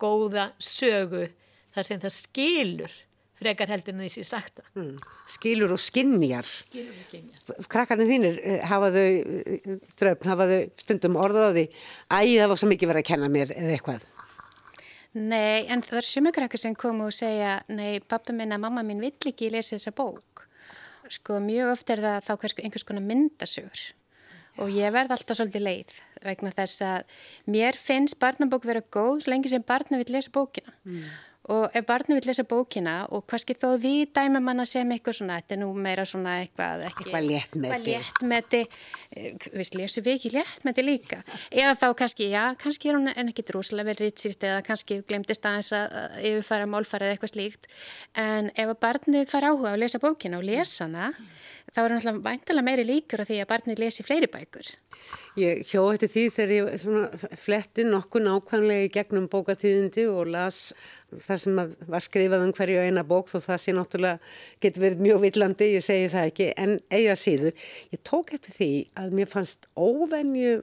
góða sögu þar sem það skilur frekar heldur en því sem ég sagt það. Mm. Skilur og skinnjar Krakkarnir þínir eh, hafa þau eh, dröfn, hafa þau stundum orðað á því æg það var svo mikið verið að kenna mér eða eitthvað? Nei, en það er sumakrakkar sem komu og segja nei, pappa minna, mamma minn vill ekki lesa þessa bók sko mjög oft er það þá einhvers konar myndasögur og ég verð alltaf svolítið leið vegna þess að mér finnst barnabók vera góð svo lengi sem barna vil lesa bókina mm. Og ef barna vil lesa bókina og kannski þó við dæma manna sem eitthvað svona, þetta er nú meira svona eitthvað ekki, eitthvað léttmeti léttmeti, eh, við lesum við ekki léttmeti líka, eða þá kannski já, kannski er hún en ekki droslega verið rýtsirt eða kannski glemtist aðeins að yfirfara málfara eða eitthvað slíkt. En ef að barnið fara áhuga að lesa bókina og lesa hana mm þá er náttúrulega væntalega meiri líkur á því að barnið lesi fleiri bækur. Ég hjó eftir því þegar ég fletti nokkuð nákvæmlega í gegnum bókatíðindi og las það sem var skrifað um hverju eina bók þó það sé náttúrulega getur verið mjög villandi, ég segi það ekki, en eiga síður. Ég tók eftir því að mér fannst óvenju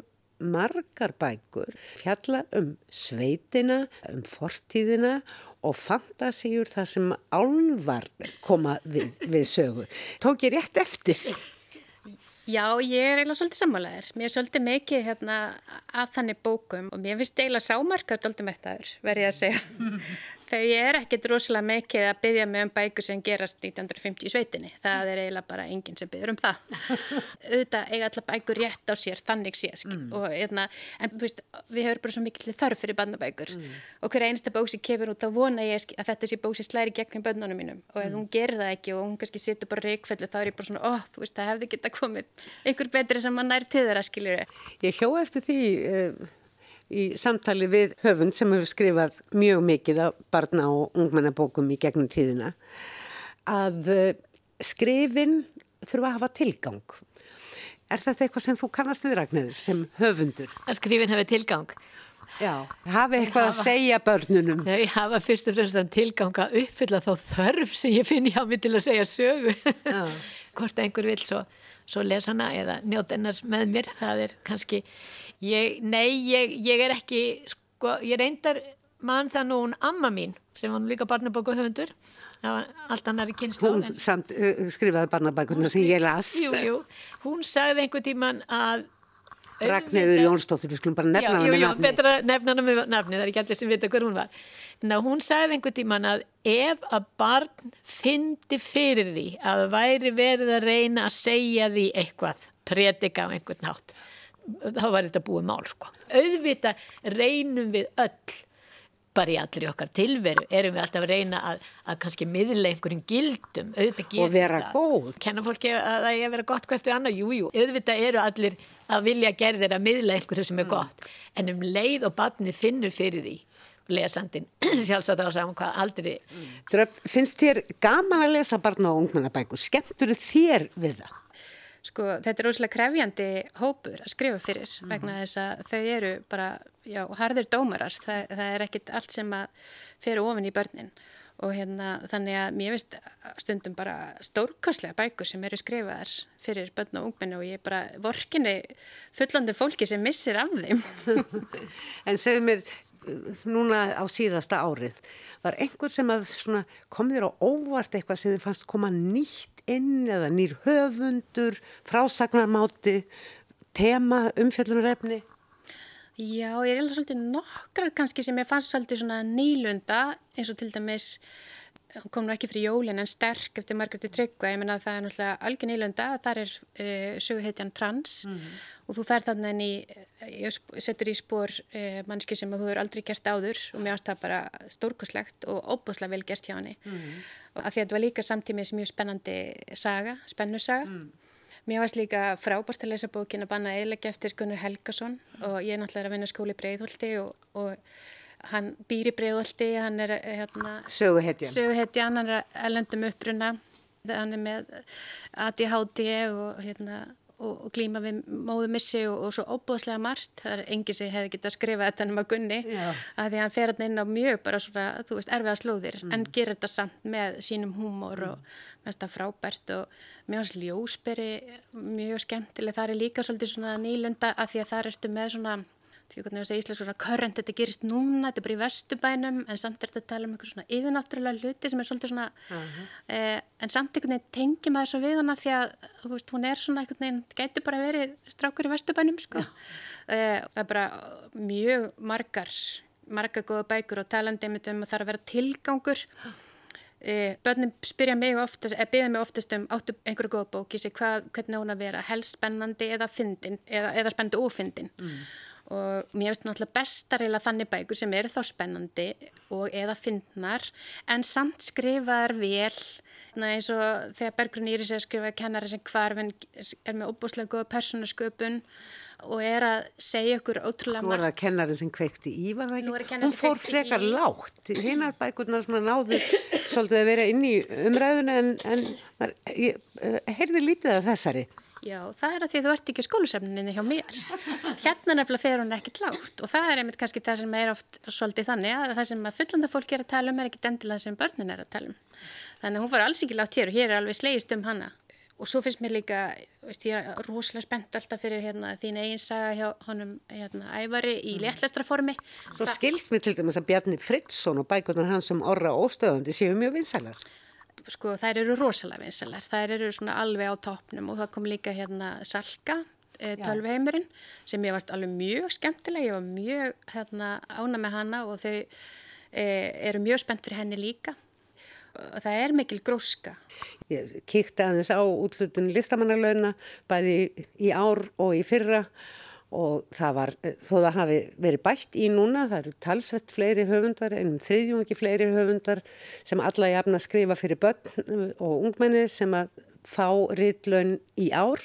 margar bækur fjalla um sveitina, um fortíðina og fantasíur þar sem álvar koma við, við sögu. Tók ég rétt eftir? Já, ég er eiginlega svolítið sammálaðir. Mér er svolítið mikið hérna, af þannig bókum og mér finnst eiginlega sámarkað svolítið mettaður, verði ég að segja. Ég er ekkit rosalega mikið að byggja mig um bækur sem gerast 1950 í sveitinni. Það er eiginlega bara enginn sem byggur um það. Auðvitað eiga alltaf bækur rétt á sér, þannig sé mm. og, eitna, en veist, við höfum bara svo mikil þörf fyrir bandabækur mm. og hverja einasta bók sem kemur út þá vona ég að þetta sé bók sem slæri gegnum bönnunum mínum og ef mm. hún gerir það ekki og hún kannski situr bara reikfellu þá er ég bara svona, ó, oh, þú veist, það hefði geta komið einhver betri sem mann nær til þeirra, skiljur. Ég hjó eftir því... Uh í samtali við höfund sem hefur skrifað mjög mikið af barna og ungmennabókum í gegnum tíðina að eh, skrifin þurfa að hafa tilgang. Er þetta eitthvað sem þú kannast við Ragnæður sem höfundur? Að skrifin hefur tilgang? Já, hafi eitthvað hafa, að segja börnunum. Þau hafa fyrst og fremst tilgang að uppfylla þá þörf sem ég finn hjá mig til að segja sögu. Hvort einhver vil svo, svo lesa hana eða njóta hennar með mér, það er kannski Ég, nei, ég, ég er ekki, sko, ég reyndar mann það nú hún amma mín sem var líka barnabóku höfundur, það var allt annari kynslu. Hún en, samt uh, skrifaði barnabækuna sem ég las. Jú, jú, hún sagði einhver tíman að Ragnhildur Jónsdóttir, við skulum bara nefna hana með nafni. Jú, jú, betra nefna hana með nafni, það er ekki allir sem vita hver hún var. Ná, hún sagði einhver tíman að ef að barn fyndi fyrir því að væri verið að reyna að segja því eitthvað, predika á einhvern nátt, þá var þetta búið mál sko. auðvita reynum við öll bara í allir okkar tilveru erum við alltaf að reyna að, að kannski miðla einhverjum gildum og vera góð kenna fólki að það er að vera gott hvert við annað, jújú, auðvita eru allir að vilja gerðir að miðla einhverju sem er mm. gott en um leið og batni finnur fyrir því lesandin sjálfsagt á saman hvað aldrei mm. Dröf, finnst þér gaman að lesa barna og ungmennabækur skemmtur þér við það? sko þetta er óslega krefjandi hópur að skrifa fyrir mm -hmm. vegna þess að þau eru bara, já, harðir dómarar, það, það er ekkit allt sem að fyrir ofin í börnin. Og hérna þannig að mér finnst stundum bara stórkastlega bækur sem eru skrifaðar fyrir börn og ungmenni og ég er bara vorkinni fullandi fólki sem missir af þeim. en segð mér, núna á síðasta árið var einhver sem kom þér á óvart eitthvað sem þið fannst koma nýtt inn eða nýr höfundur frásagnarmáti tema, umfjöldunarefni Já, ég er alveg svolítið nokkrar kannski sem ég fannst svolítið svona nýlunda eins og til dæmis hún kom nú ekki fyrir jólin en sterk eftir Margretti Tryggva, ég menna að það er náttúrulega algjör nýlunda, þar er eh, söguhetjan trans mm -hmm. og þú fer þannig en í, ég setur í spór uh, eh, mannski sem þú hefur aldrei gert áður og mér ást það bara stórkoslegt og óbúslega vel gert hjá henni mm -hmm. því að þetta var líka samtímis mjög spennandi saga, spennusaga mm. Mér varst líka frábært að lesa bókin að banna eðlega eftir Gunnar Helgason og ég er náttúrulega að vinna skóli Breiðholti og, og hann býr í bregðaldi, hann er hérna, söguhetjan, söguhetjan, hann er elendum uppruna, hann er með ADHD og, hérna, og, glíma við móðumissi og, og svo óbúðslega margt, það er engi sem hefði getið að skrifa þetta um að gunni, Já. að því hann fer hann inn á mjög bara svona, þú veist, erfiða slóðir, mm. en gerir þetta samt með sínum húmor mm. og mest að frábært og mjög ljósberi, mjög skemmtileg, það er líka svolítið svona nýlunda að því að það ertu með svona því hvernig ég að segja íslensk svona körrent, þetta gerist núna, þetta er bara í vestubænum en samt er þetta að tala um eitthvað svona yfirnáttúrulega hluti sem er svolítið svona uh -huh. eh, en samt einhvern veginn tengi maður svo við hana því að veist, hún er svona einhvern veginn, gæti bara verið strákur í vestubænum sko. Eh, það er bara mjög margar margar góða bækur og talandi um að það er að vera tilgangur. Eh, börnum spyrja mig oftast, eða byrja mig oftast um áttu einhverju góða bók, ég sé hvað, hvernig hún að vera? Helst spennandi eða fyndin, eða, eða spennandi og mér finnst náttúrulega bestar eða þannig bækur sem eru þá spennandi og eða fyndnar en samt skrifaðar vel eins og þegar Bergrun Íris er að skrifa kennari sem hvarfinn er með óbúslega góða persónasköpun og er að segja ykkur ótrúlega margt. Nú er það kennari sem kveikti í, var það ekki? Hún fór frekar í... lágt, hinnar bækurnar sem náðu svolítið að vera inn í umræðuna en, en ég, eh, heyrði lítið af þessari. Já, það er að því þú ert ekki skólusefninni hjá mér. Hérna nefnilega fer hún ekki klátt og það er einmitt kannski það sem er oft svolítið þannig að það sem að fullanda fólk er að tala um er ekki endilega það sem börnin er að tala um. Þannig að hún fór alls ekki látt hér og hér er alveg slegist um hana. og svo finnst mér líka, veist, ég er rosalega spennt alltaf fyrir hérna, þín eigin saga hjá honum hérna, ævari í mm. léttlestraformi. Svo Þa... skilst mér til dæmis að Bjarni Fridsson og bækunar hans sem orra óstöðandi séu mjög vinsalar. Sko þær eru rosalega vinsalar, þær eru svona alveg á toppnum og það kom líka hérna Salka, e, tölvheimurinn, sem ég varst alveg mjög skemmtilega, ég var mjög hérna, ána með hana og þau e, eru mjög spennt fyrir henni líka. Það er mikil gróska. Ég kíkti aðeins á útlutun listamannalauna bæði í ár og í fyrra. og það var, þó það hafi verið bætt í núna, það eru talsvett fleiri höfundar, einum þriðjungi fleiri höfundar sem alla jafna skrifa fyrir börn og ungmenni sem að fá riðlaun í ár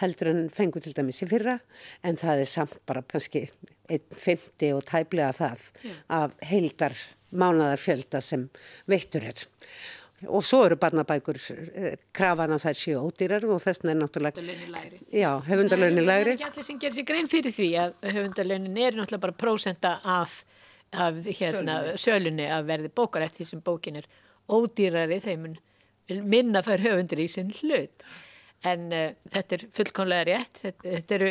heldur en fengur til dæmis í fyrra en það er samt bara kannski 1.50 og tæplega það yeah. af heildar mánadarfjölda sem veittur er. Og svo eru barnabækur eh, krafana þær séu ódýrar og þess vegna er náttúrulega... Höfundalögnin lægri. Já, höfundalögnin lægri. Það er ekki allir sem gerir sér grein fyrir því að höfundalögnin er náttúrulega bara prósenda af, af hérna, sölunni að verði bókarætt því sem bókin er ódýrari þeim minna fær höfundur í sinn hlut en uh, þetta er fullkonlega rétt þetta, þetta eru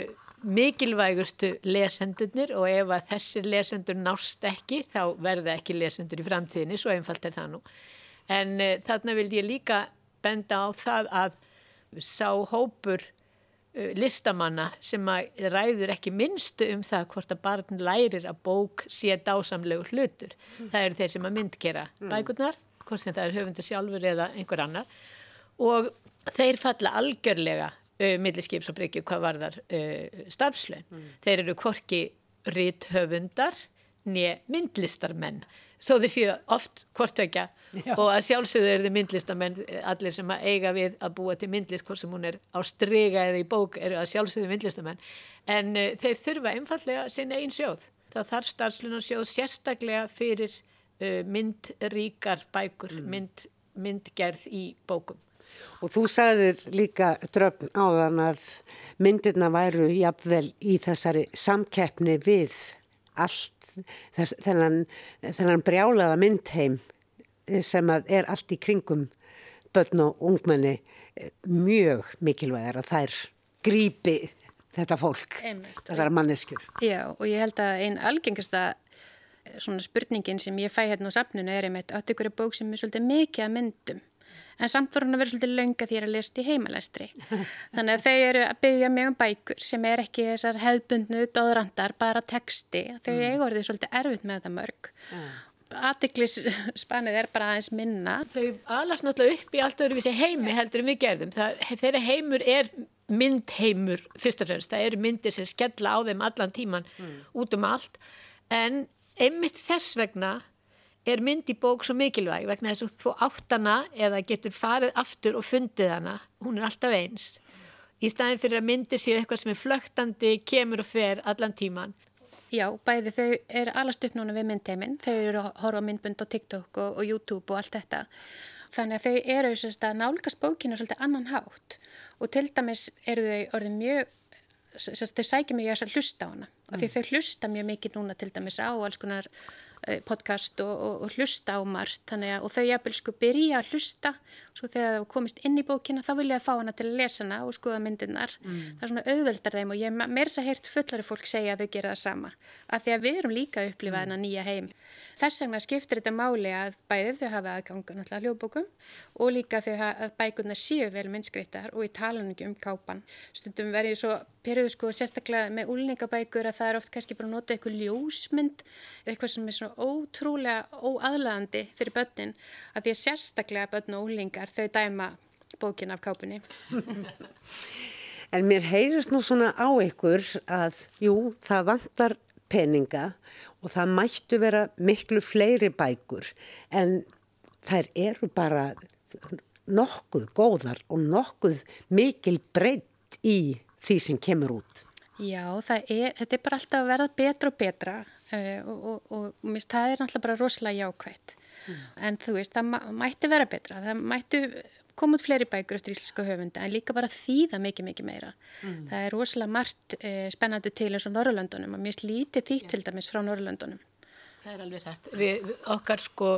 mikilvægustu lesendurnir og ef að þessir lesendur nást ekki þá verða ekki lesendur í framtíðinni svo einfalt er það nú en uh, þarna vildi ég líka benda á það að sá hópur uh, listamanna sem ræður ekki minnstu um það hvort að barn lærir að bók sé dásamlegu hlutur mm. það eru þeir sem að myndkera mm. bækurnar hvort sem það er höfundur sjálfur eða einhver annar og þeir falla algjörlega uh, milliskips og bryggju hvað varðar starfslun. Mm. Þeir eru korki rithöfundar nýja myndlistarmenn. Þó þið séu oft hvortökja og að sjálfsögðu eru þið myndlistamenn allir sem að eiga við að búa til myndlist hvort sem hún er á strega eða í bók eru að sjálfsögðu myndlistamenn en uh, þeir þurfa einfallega sinna einn sjóð. Það þarf starfslun og sjóð sérstaklega fyrir uh, myndríkar bækur, mm. mynd, myndgerð í bókum. Og þú sagðir líka dröfn áðan að myndirna væru jafnvel í þessari samkeppni við allt þess, þennan, þennan brjálaða myndheim sem er allt í kringum börn og ungmenni mjög mikilvægir að þær grípi þetta fólk, Einmitt. þessara manneskjur. Já og ég held að einn algengasta svona spurningin sem ég fæ hérna á safninu er einmitt að ykkur er bók sem er svolítið mikið að myndum en samt voru hann að vera svolítið lönga því að lesa í heimalæstri. Þannig að þau eru að byggja mjög um bækur sem er ekki þessar hefðbundnu dóðrandar, bara texti. Þau mm. eiga orðið svolítið erfitt með það mörg. Mm. Atiklisspannið er bara aðeins minna. Þau alast náttúrulega upp í allt öðruvísi heimi heldur um við gerðum. Það, þeirra heimur er myndheimur fyrst og fremst. Það eru myndir sem skella á þeim allan tíman mm. út um allt. En einmitt þess vegna er mynd í bók svo mikilvæg vegna þess að þú áttana eða getur farið aftur og fundið hana, hún er alltaf eins. Í staðin fyrir að myndi séu eitthvað sem er flögtandi, kemur og fer allan tíman. Já, bæði þau eru allast upp núna við myndteiminn, þau eru að horfa myndbund á TikTok og, og YouTube og allt þetta. Þannig að þau eru sérst, að nálgast bókinu svolítið annan hátt og til dæmis eru þau orðið mjög, sérst, þau sækja mjög að hlusta á hana mm. þau hlusta mjög mikið núna til dæmis á alls konar podcast og, og, og hlusta á margt. Að, og þau jafnvel sko byrja að hlusta sko þegar það komist inn í bókina þá vilja það fá hana til að lesa hana og skoða myndirnar mm. það er svona auðveldar þeim og ég meir þess að heyrt fullari fólk segja að þau gera það sama að því að við erum líka að upplifa hana mm. nýja heim þess vegna skiptir þetta máli að bæðið þau hafa aðganga náttúrulega hljóðbókum og líka þau að bækurna séu vel myndskreittar og í talanum um kápan stundum verður svo perioðu sko sérstaklega með úlningabækur að það er oft kannski bara að nota eitthvað ljósmynd eitthvað sem er svona ótrúlega óaðlæðandi fyrir börnin að því að sérstaklega börn og úlingar þau dæma bókin af kápunni En mér heyrist nú svona á ykkur að jú, það vantar peninga og það mættu vera miklu fleiri bækur en þær eru bara nokkuð góðar og nokkuð mikil breytt í því sem kemur út. Já, er, þetta er bara alltaf að verða betra og betra uh, og, og, og, og það er alltaf bara rosalega jákvægt mm. en þú veist, það mætti vera betra, það mættu koma út fleiri bækur eftir íslenska höfunda en líka bara þýða mikið, mikið meira. Mm. Það er rosalega margt eh, spennandi til eins og Norrlöndunum og mér slítið því til dæmis frá Norrlöndunum. Það er alveg sett. Við, okkar sko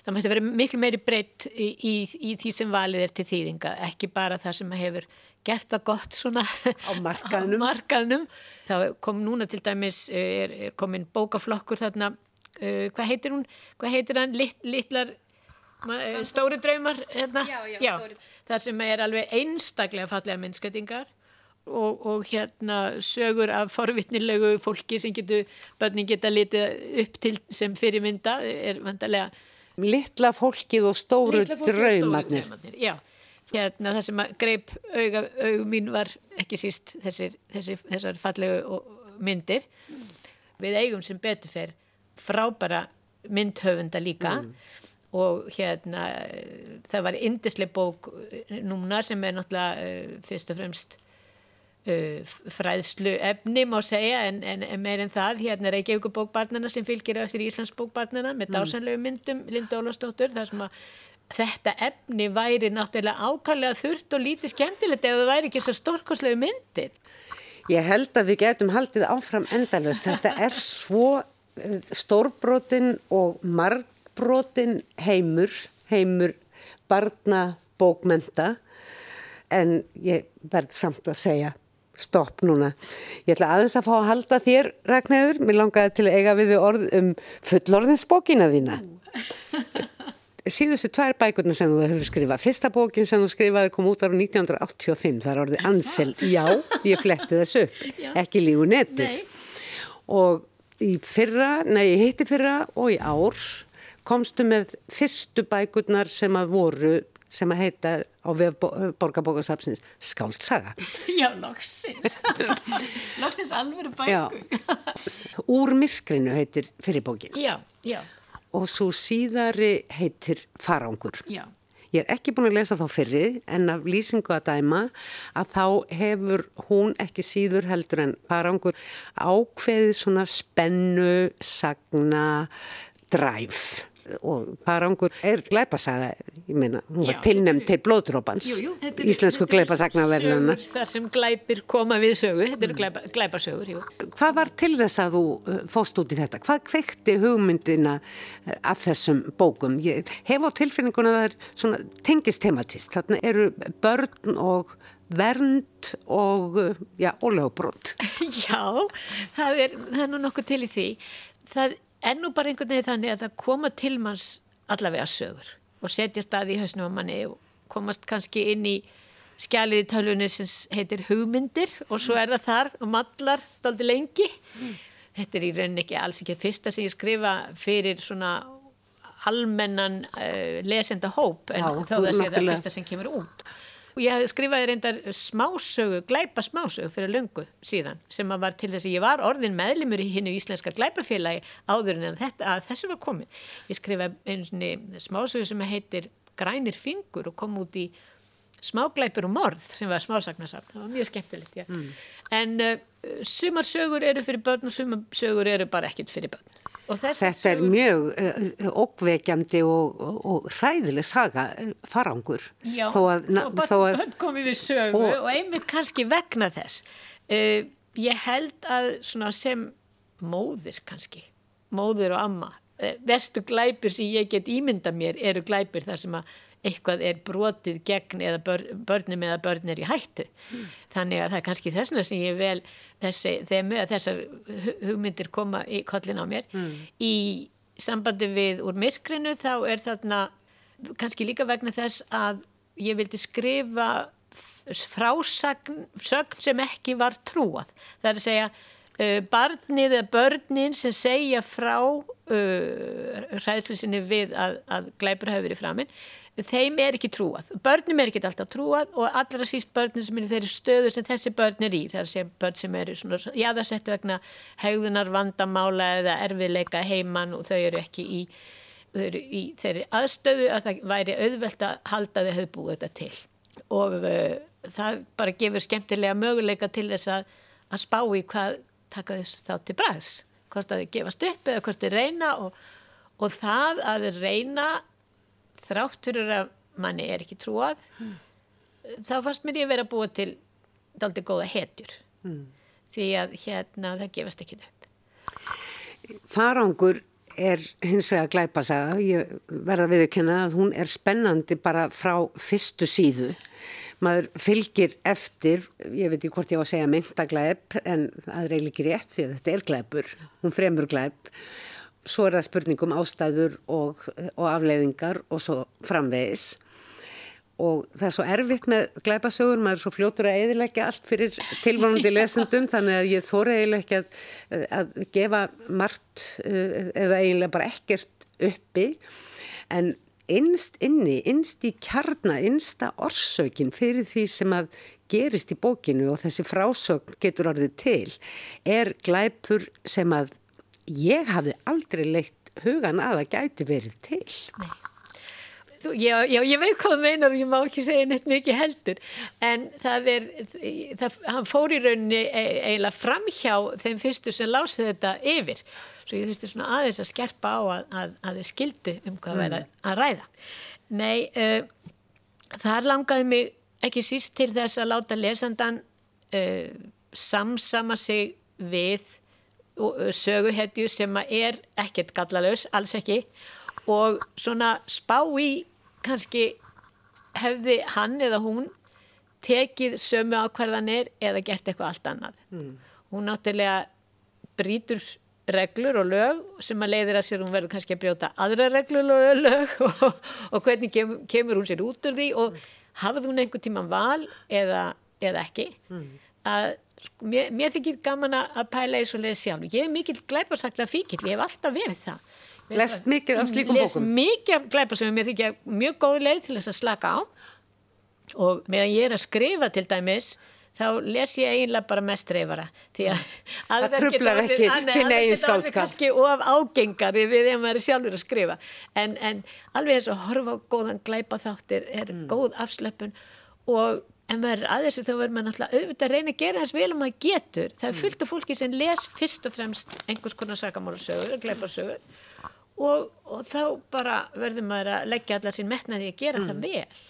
það mætti vera miklu meiri breytt í, í, í því sem valið er til þýðinga, ekki bara það sem hefur gert það gott svona á markaðnum. á markaðnum. Það kom núna til dæmis, er, er komin bókaflokkur þarna, uh, hvað heitir hún, hvað heitir hann, Lit, litlar, uh, stóri draumar, hérna, Já, já, já stóri. þar sem er alveg einstaklega fallega myndskjötingar og, og hérna sögur af forvitnilegu fólki sem getur, börnin geta litið upp til sem fyrirmynda er vandarlega Littla fólkið og stóru Litla fólkið og stóru draumarnir. draumarnir, Já, hérna það sem að greip auga, augu mín var ekki síst þessir, þessir, þessar fallegu myndir. Við eigum sem betur fer frábæra myndhöfunda líka. Og hérna það var indisleg bók núna sem er náttúrulega uh, fyrst og fremst uh, fræðslu efni má segja en, en, en meir en það. Hérna Reykjavík bókbarnana sem fylgir eftir Íslands bókbarnana með dásanlegu myndum Linda Ólafsdóttur þar sem að þetta efni væri náttúrulega ákallega þurrt og lítið skemmtilegt ef það væri ekki svo stórkoslegu myndir. Ég held að við getum haldið áfram endalust. Þetta er svo eh, stórbrotin og margbrotin heimur, heimur barna bókmenta en ég verð samt að segja stopp núna. Ég ætla aðeins að fá að halda þér, Ragnæður. Mér langaði til að eiga við orð um fullorðinsbókina þína. Síðustu tvær bækurnar sem þú hefur skrifað. Fyrsta bókin sem þú skrifaði kom út ára 1985. Það er orðið Ansel. Já, ég fletti þessu upp. Ekki lígu. Nei. Og í fyrra, nei, hitti fyrra og í ár komstu með fyrstu bækurnar sem að voru, sem að heita á vef borgarbókasapsins Skáldsaga. Já, loksins loksins alvöru Já. bæku Úr myrkrinu heitir fyrirbókin Já, já, og svo síðari heitir Farangur. já Ég er ekki búin að lesa þá fyrri en af lýsingu að dæma að þá hefur hún ekki síður heldur en farangur ákveðið svona spennu, sagna, dræf og farangur er glæpasaga, ég meina, hún var tilnæmt til er- íslensku er sögur Þar sem glæpir koma við sögu, þetta eru glæpa, glæpasögur, jú. Hvað var til þess að þú uh, fóst út í þetta? Hvað kveikti hugmyndina uh, af þessum bókum? Ég hef á tilfinninguna að það er svona tengist tematist. Þarna eru börn og vernd og, uh, já, ólögbrot. Já, það er, það er nú nokkuð til í því. Það er nú bara einhvern veginn þannig að það koma til manns allavega sögur og setja stað í hausnum á manni og komast kannski inn í skjalið í tölvunni sem heitir hugmyndir og svo er það þar og mallar daldi lengi. Þetta er í rauninni ekki alls ekki fyrsta sem ég skrifa fyrir svona almennan uh, lesenda hóp en Já, sé það náttúrulega- fyrsta sem kemur út. Og ég skrifaði reyndar smásögu, glæpa smásögu fyrir löngu síðan sem var til þess að ég var orðin meðlimur í hinnu íslenska glæpafélagi áður en þetta, að þessu var komið. Ég skrifaði einu smásögu sem heitir Grænir fingur og kom út í smáglæpur og morð sem var smásagnasafn. Það var mjög skemmtilegt, já. En uh, sumar sögur eru fyrir börn og sumar sögur eru bara ekkit fyrir börn. Þetta er sögur- mjög uh, ókveikjandi og, og, og hræðileg saga, uh, farangur. Já, þó að, na, og þó að börn komið við sögu Og- og, einmitt kannski vegna þess. Uh, ég held að svona sem móðir kannski, móðir og amma, verstu glæpir sem ég get ímynda mér eru glæpir þar sem að eitthvað er brotið gegn eða bör, börnum eða börn er í hættu. Þannig að það er kannski þessna sem ég vel þessi, þessar hu- hugmyndir koma í kollin á mér. Í sambandi við úr myrkrinu þá er þarna kannski líka vegna þess að ég vildi skrifa frásagn sögn sem ekki var trúað. Það er að segja uh, barnið eða börnin sem segja frá uh, hræðslusinni við að, að glæpur hafi verið framinn þeim er ekki trúað. Börnum er ekki alltaf trúað og allra síst börnum sem eru þeirri stöðu sem þessi börn er í. Að segja börn sem eru svona jáðarsett vegna hegðunar vandamála eða erfiðleika heiman og þau eru ekki í, eru í þeirri aðstöðu að það væri auðvelt að halda þau hefðu búið þetta til. Og uh, það bara gefur skemmtilega möguleika til þess að, að spá í hvað taka þess þá til bræðs. Hvort að þau gefast upp eða hvort þau reyna og, og það að reyna þráttur að manni er ekki trúað þá fannst mér ég vera að búa til daldi góða hetjur. Því að hérna það gefast ekki upp farangur er hins vegar glæpasaga, ég verða að kynna að hún er spennandi bara frá fyrstu síðu. Maður fylgir eftir, ég veit ekki hvort ég á að segja myndaglæp en það er eiginlega ekki rétt því að þetta er glæpur, hún fremur glæp. Svo er það spurningum ástæður og, og afleiðingar og svo framvegis. Og það er svo erfitt með glæpasögur, maður er svo fljótur að eðilegja allt fyrir tilvonandi lesendum þannig að ég þóra eiginlega ekki að, að gefa margt eh, eða eiginlega bara ekkert uppi. En innst inni, innst í kjarna, innsta orsökin fyrir því sem að gerist í bókinu og þessi frásögn getur orðið til er glæpur sem að ég hafi aldrei leitt hugan að að gæti verið til. Nei. Já, já, ég veit hvað það meinar og ég má ekki segja neitt mikið heldur en það er, það, hann fór í rauninni e, eiginlega framhjá þeim fyrstu sem lásið þetta yfir svo ég þurfti svona aðeins að skerpa á að, að, að þið skildu um hvað mm. verða að ræða. Nei, uh, þar langaði mig ekki síst til þess að láta lesandan uh, samsama sig við söguhetju sem er ekkert gallalös, alls ekki og svona spá í kannski hefði hann eða hún tekið sömu ákvarðanir eða gert eitthvað allt annað. Mm. Hún náttúrulega brítur reglur og lög sem að leiðir að sér hún verður kannski að brjóta aðra reglur og lög og, og hvernig kem, kemur hún sér út úr því og mm. hafði hún einhver tíman val eða, eða ekki. Mm. Að, sko, mér, mér þykir gaman að pæla í svo leið sjálf. Ég er mikil glæparsakla fíkil, ég hef alltaf verið það. Lest mikið af slíkum bókum? Lest mikið af glæpasögum, ég þykja mjög góð leið til þess að slaka á og meðan ég er að skrifa til dæmis þá les ég eiginlega bara mest reyfara því að það trublar ekki þinn eigin skálskap það kannski of ágengari við þegar maður er sjálfur að skrifa en, en alveg eins og horfa á góðan glæpa þáttir er mm. góð afslöpun og en maður er aðeins þá verður maður náttúrulega auðvitað að reyna að gera þess vel og maður getur það er mm. fullt af fólki sem les fyrst og fremst einhvers konar sakamálusögur, glæpasögur og, og þá bara verður maður að leggja allar sín metnaði að gera mm. það vel.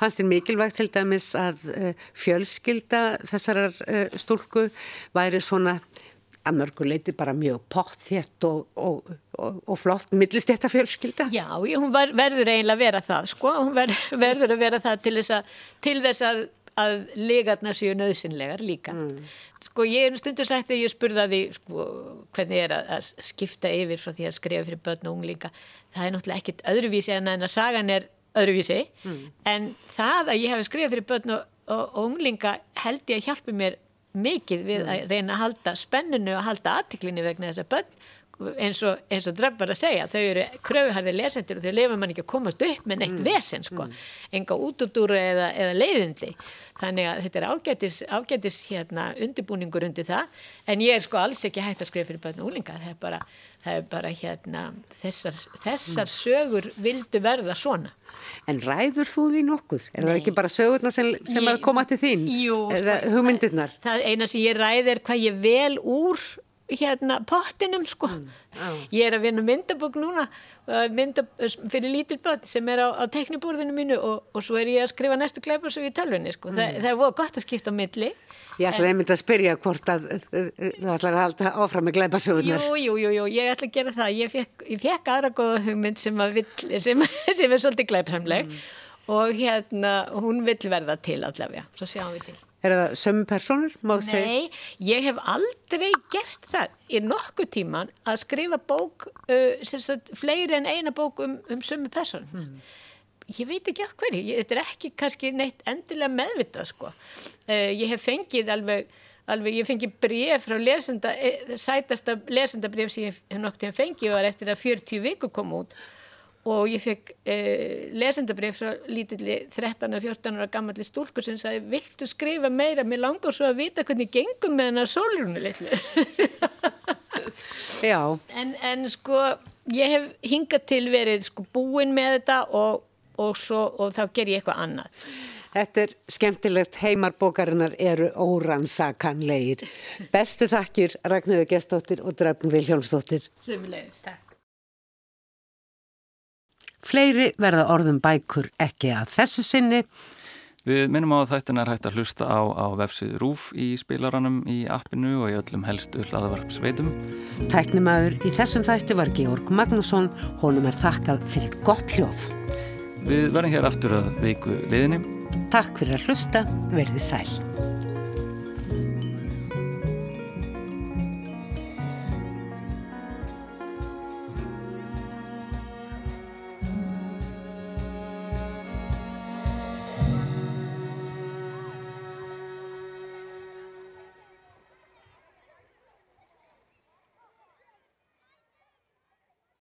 Fannst þér mikilvægt til dæmis að uh, fjölskylda þessarar uh, stúlku væri svona að mörguleiti bara mjög pott þétt og, og, og flott millistetta fjölskylda? Já, hún verður eiginlega að vera það, sko, hún verður að vera það til þess að, til þess að að legarna séu nöðsynlegar líka. Mm. Sko ég er stundur sagt að ég spurðaði sko, hvernig er að, að skipta yfir frá því að skrifa fyrir börn og unglinga. Það er náttúrulega ekkit öðruvísi en að sagan er öðruvísi mm. en það að ég hef skrifað fyrir börn og, og, og unglinga held ég að hjálpi mér mikið við mm. að reyna að halda spenninu og halda aðtiklinu vegna þess að börn eins og, og dröfn var að segja þau eru kröfuharðir lesendur og þau lefa mann ekki að komast upp með neitt mm. vesen sko, mm. enga útúdúra eða, eða leiðindi þannig að þetta er ágætis, ágætis hérna, undirbúningur undir það en ég er sko alls ekki hægt að skrifa fyrir börn og úlinga það er bara, það er bara hérna, þessar, þessar mm. sögur vildu verða svona En ræður þú því nokkuð? Er Nei. það ekki bara sögurna sem, sem ég, að koma til þín? Jú, eða sko, hugmyndirnar? Það, það eina sem ég ræð er hvað ég vel úr hérna pottinum sko. Mm, ég er að vinna myndabók núna uh, myndab, fyrir lítil börn sem er á, á tekniborðinu mínu og, og svo er ég að skrifa næstu glæparsög í tölvunni sko. Mm. Þa, það er voða gott að skipta á milli. Ég ætlaði einmitt að spyrja hvort að þú ætlaði að halda áfram með glæparsögunar Jú, jú, jú, jú, ég ætla að gera það. Ég fekk, ég fekk aðra góða hugmynd sem, vill, sem, sem er svolítið glæpsamleg mm. og hérna hún vill verða til allavega, svo sjáum við til Er það sömu personur? Nei, ég hef aldrei gert það í nokkuð tíman að skrifa bók, uh, sagt, fleiri en eina bók um, um sömu person. Hmm. Ég veit ekki af hverju, ég, þetta er ekki kannski neitt endilega meðvitað sko. Uh, ég hef fengið alveg, alveg ég fengið bref frá lesenda, eh, sætasta lesendabref sem ég hef noktið fengið var eftir að 40 viku kom út og ég fekk eh, lesendabrif frá lítilli 13-14 ára gammalli stúlku sem sagði viltu skrifa meira, mér langar svo að vita hvernig gengum með hennar sólrunu litlu Já en, en sko ég hef hingað til verið sko búin með þetta og, og, svo, og þá ger ég eitthvað annað Þetta er skemmtilegt, heimarbókarinnar eru óransakanleir. Bestu þakkir Ragnhjóður Gestóttir og Dröfn Viljónsdóttir. Sumulegist, takk. Fleiri verða orðum bækur ekki að þessu sinni. Við minnum á að þættin er hægt að hlusta á á vefsið RÚF í spilaranum í appinu og í öllum helstu hlaðavarpsveitum. Tæknimaður í þessum þætti var Georg Magnússon, honum er þakkað fyrir gott hljóð. Við verðum hér aftur að veiku liðinni. Takk fyrir að hlusta, verði sæl.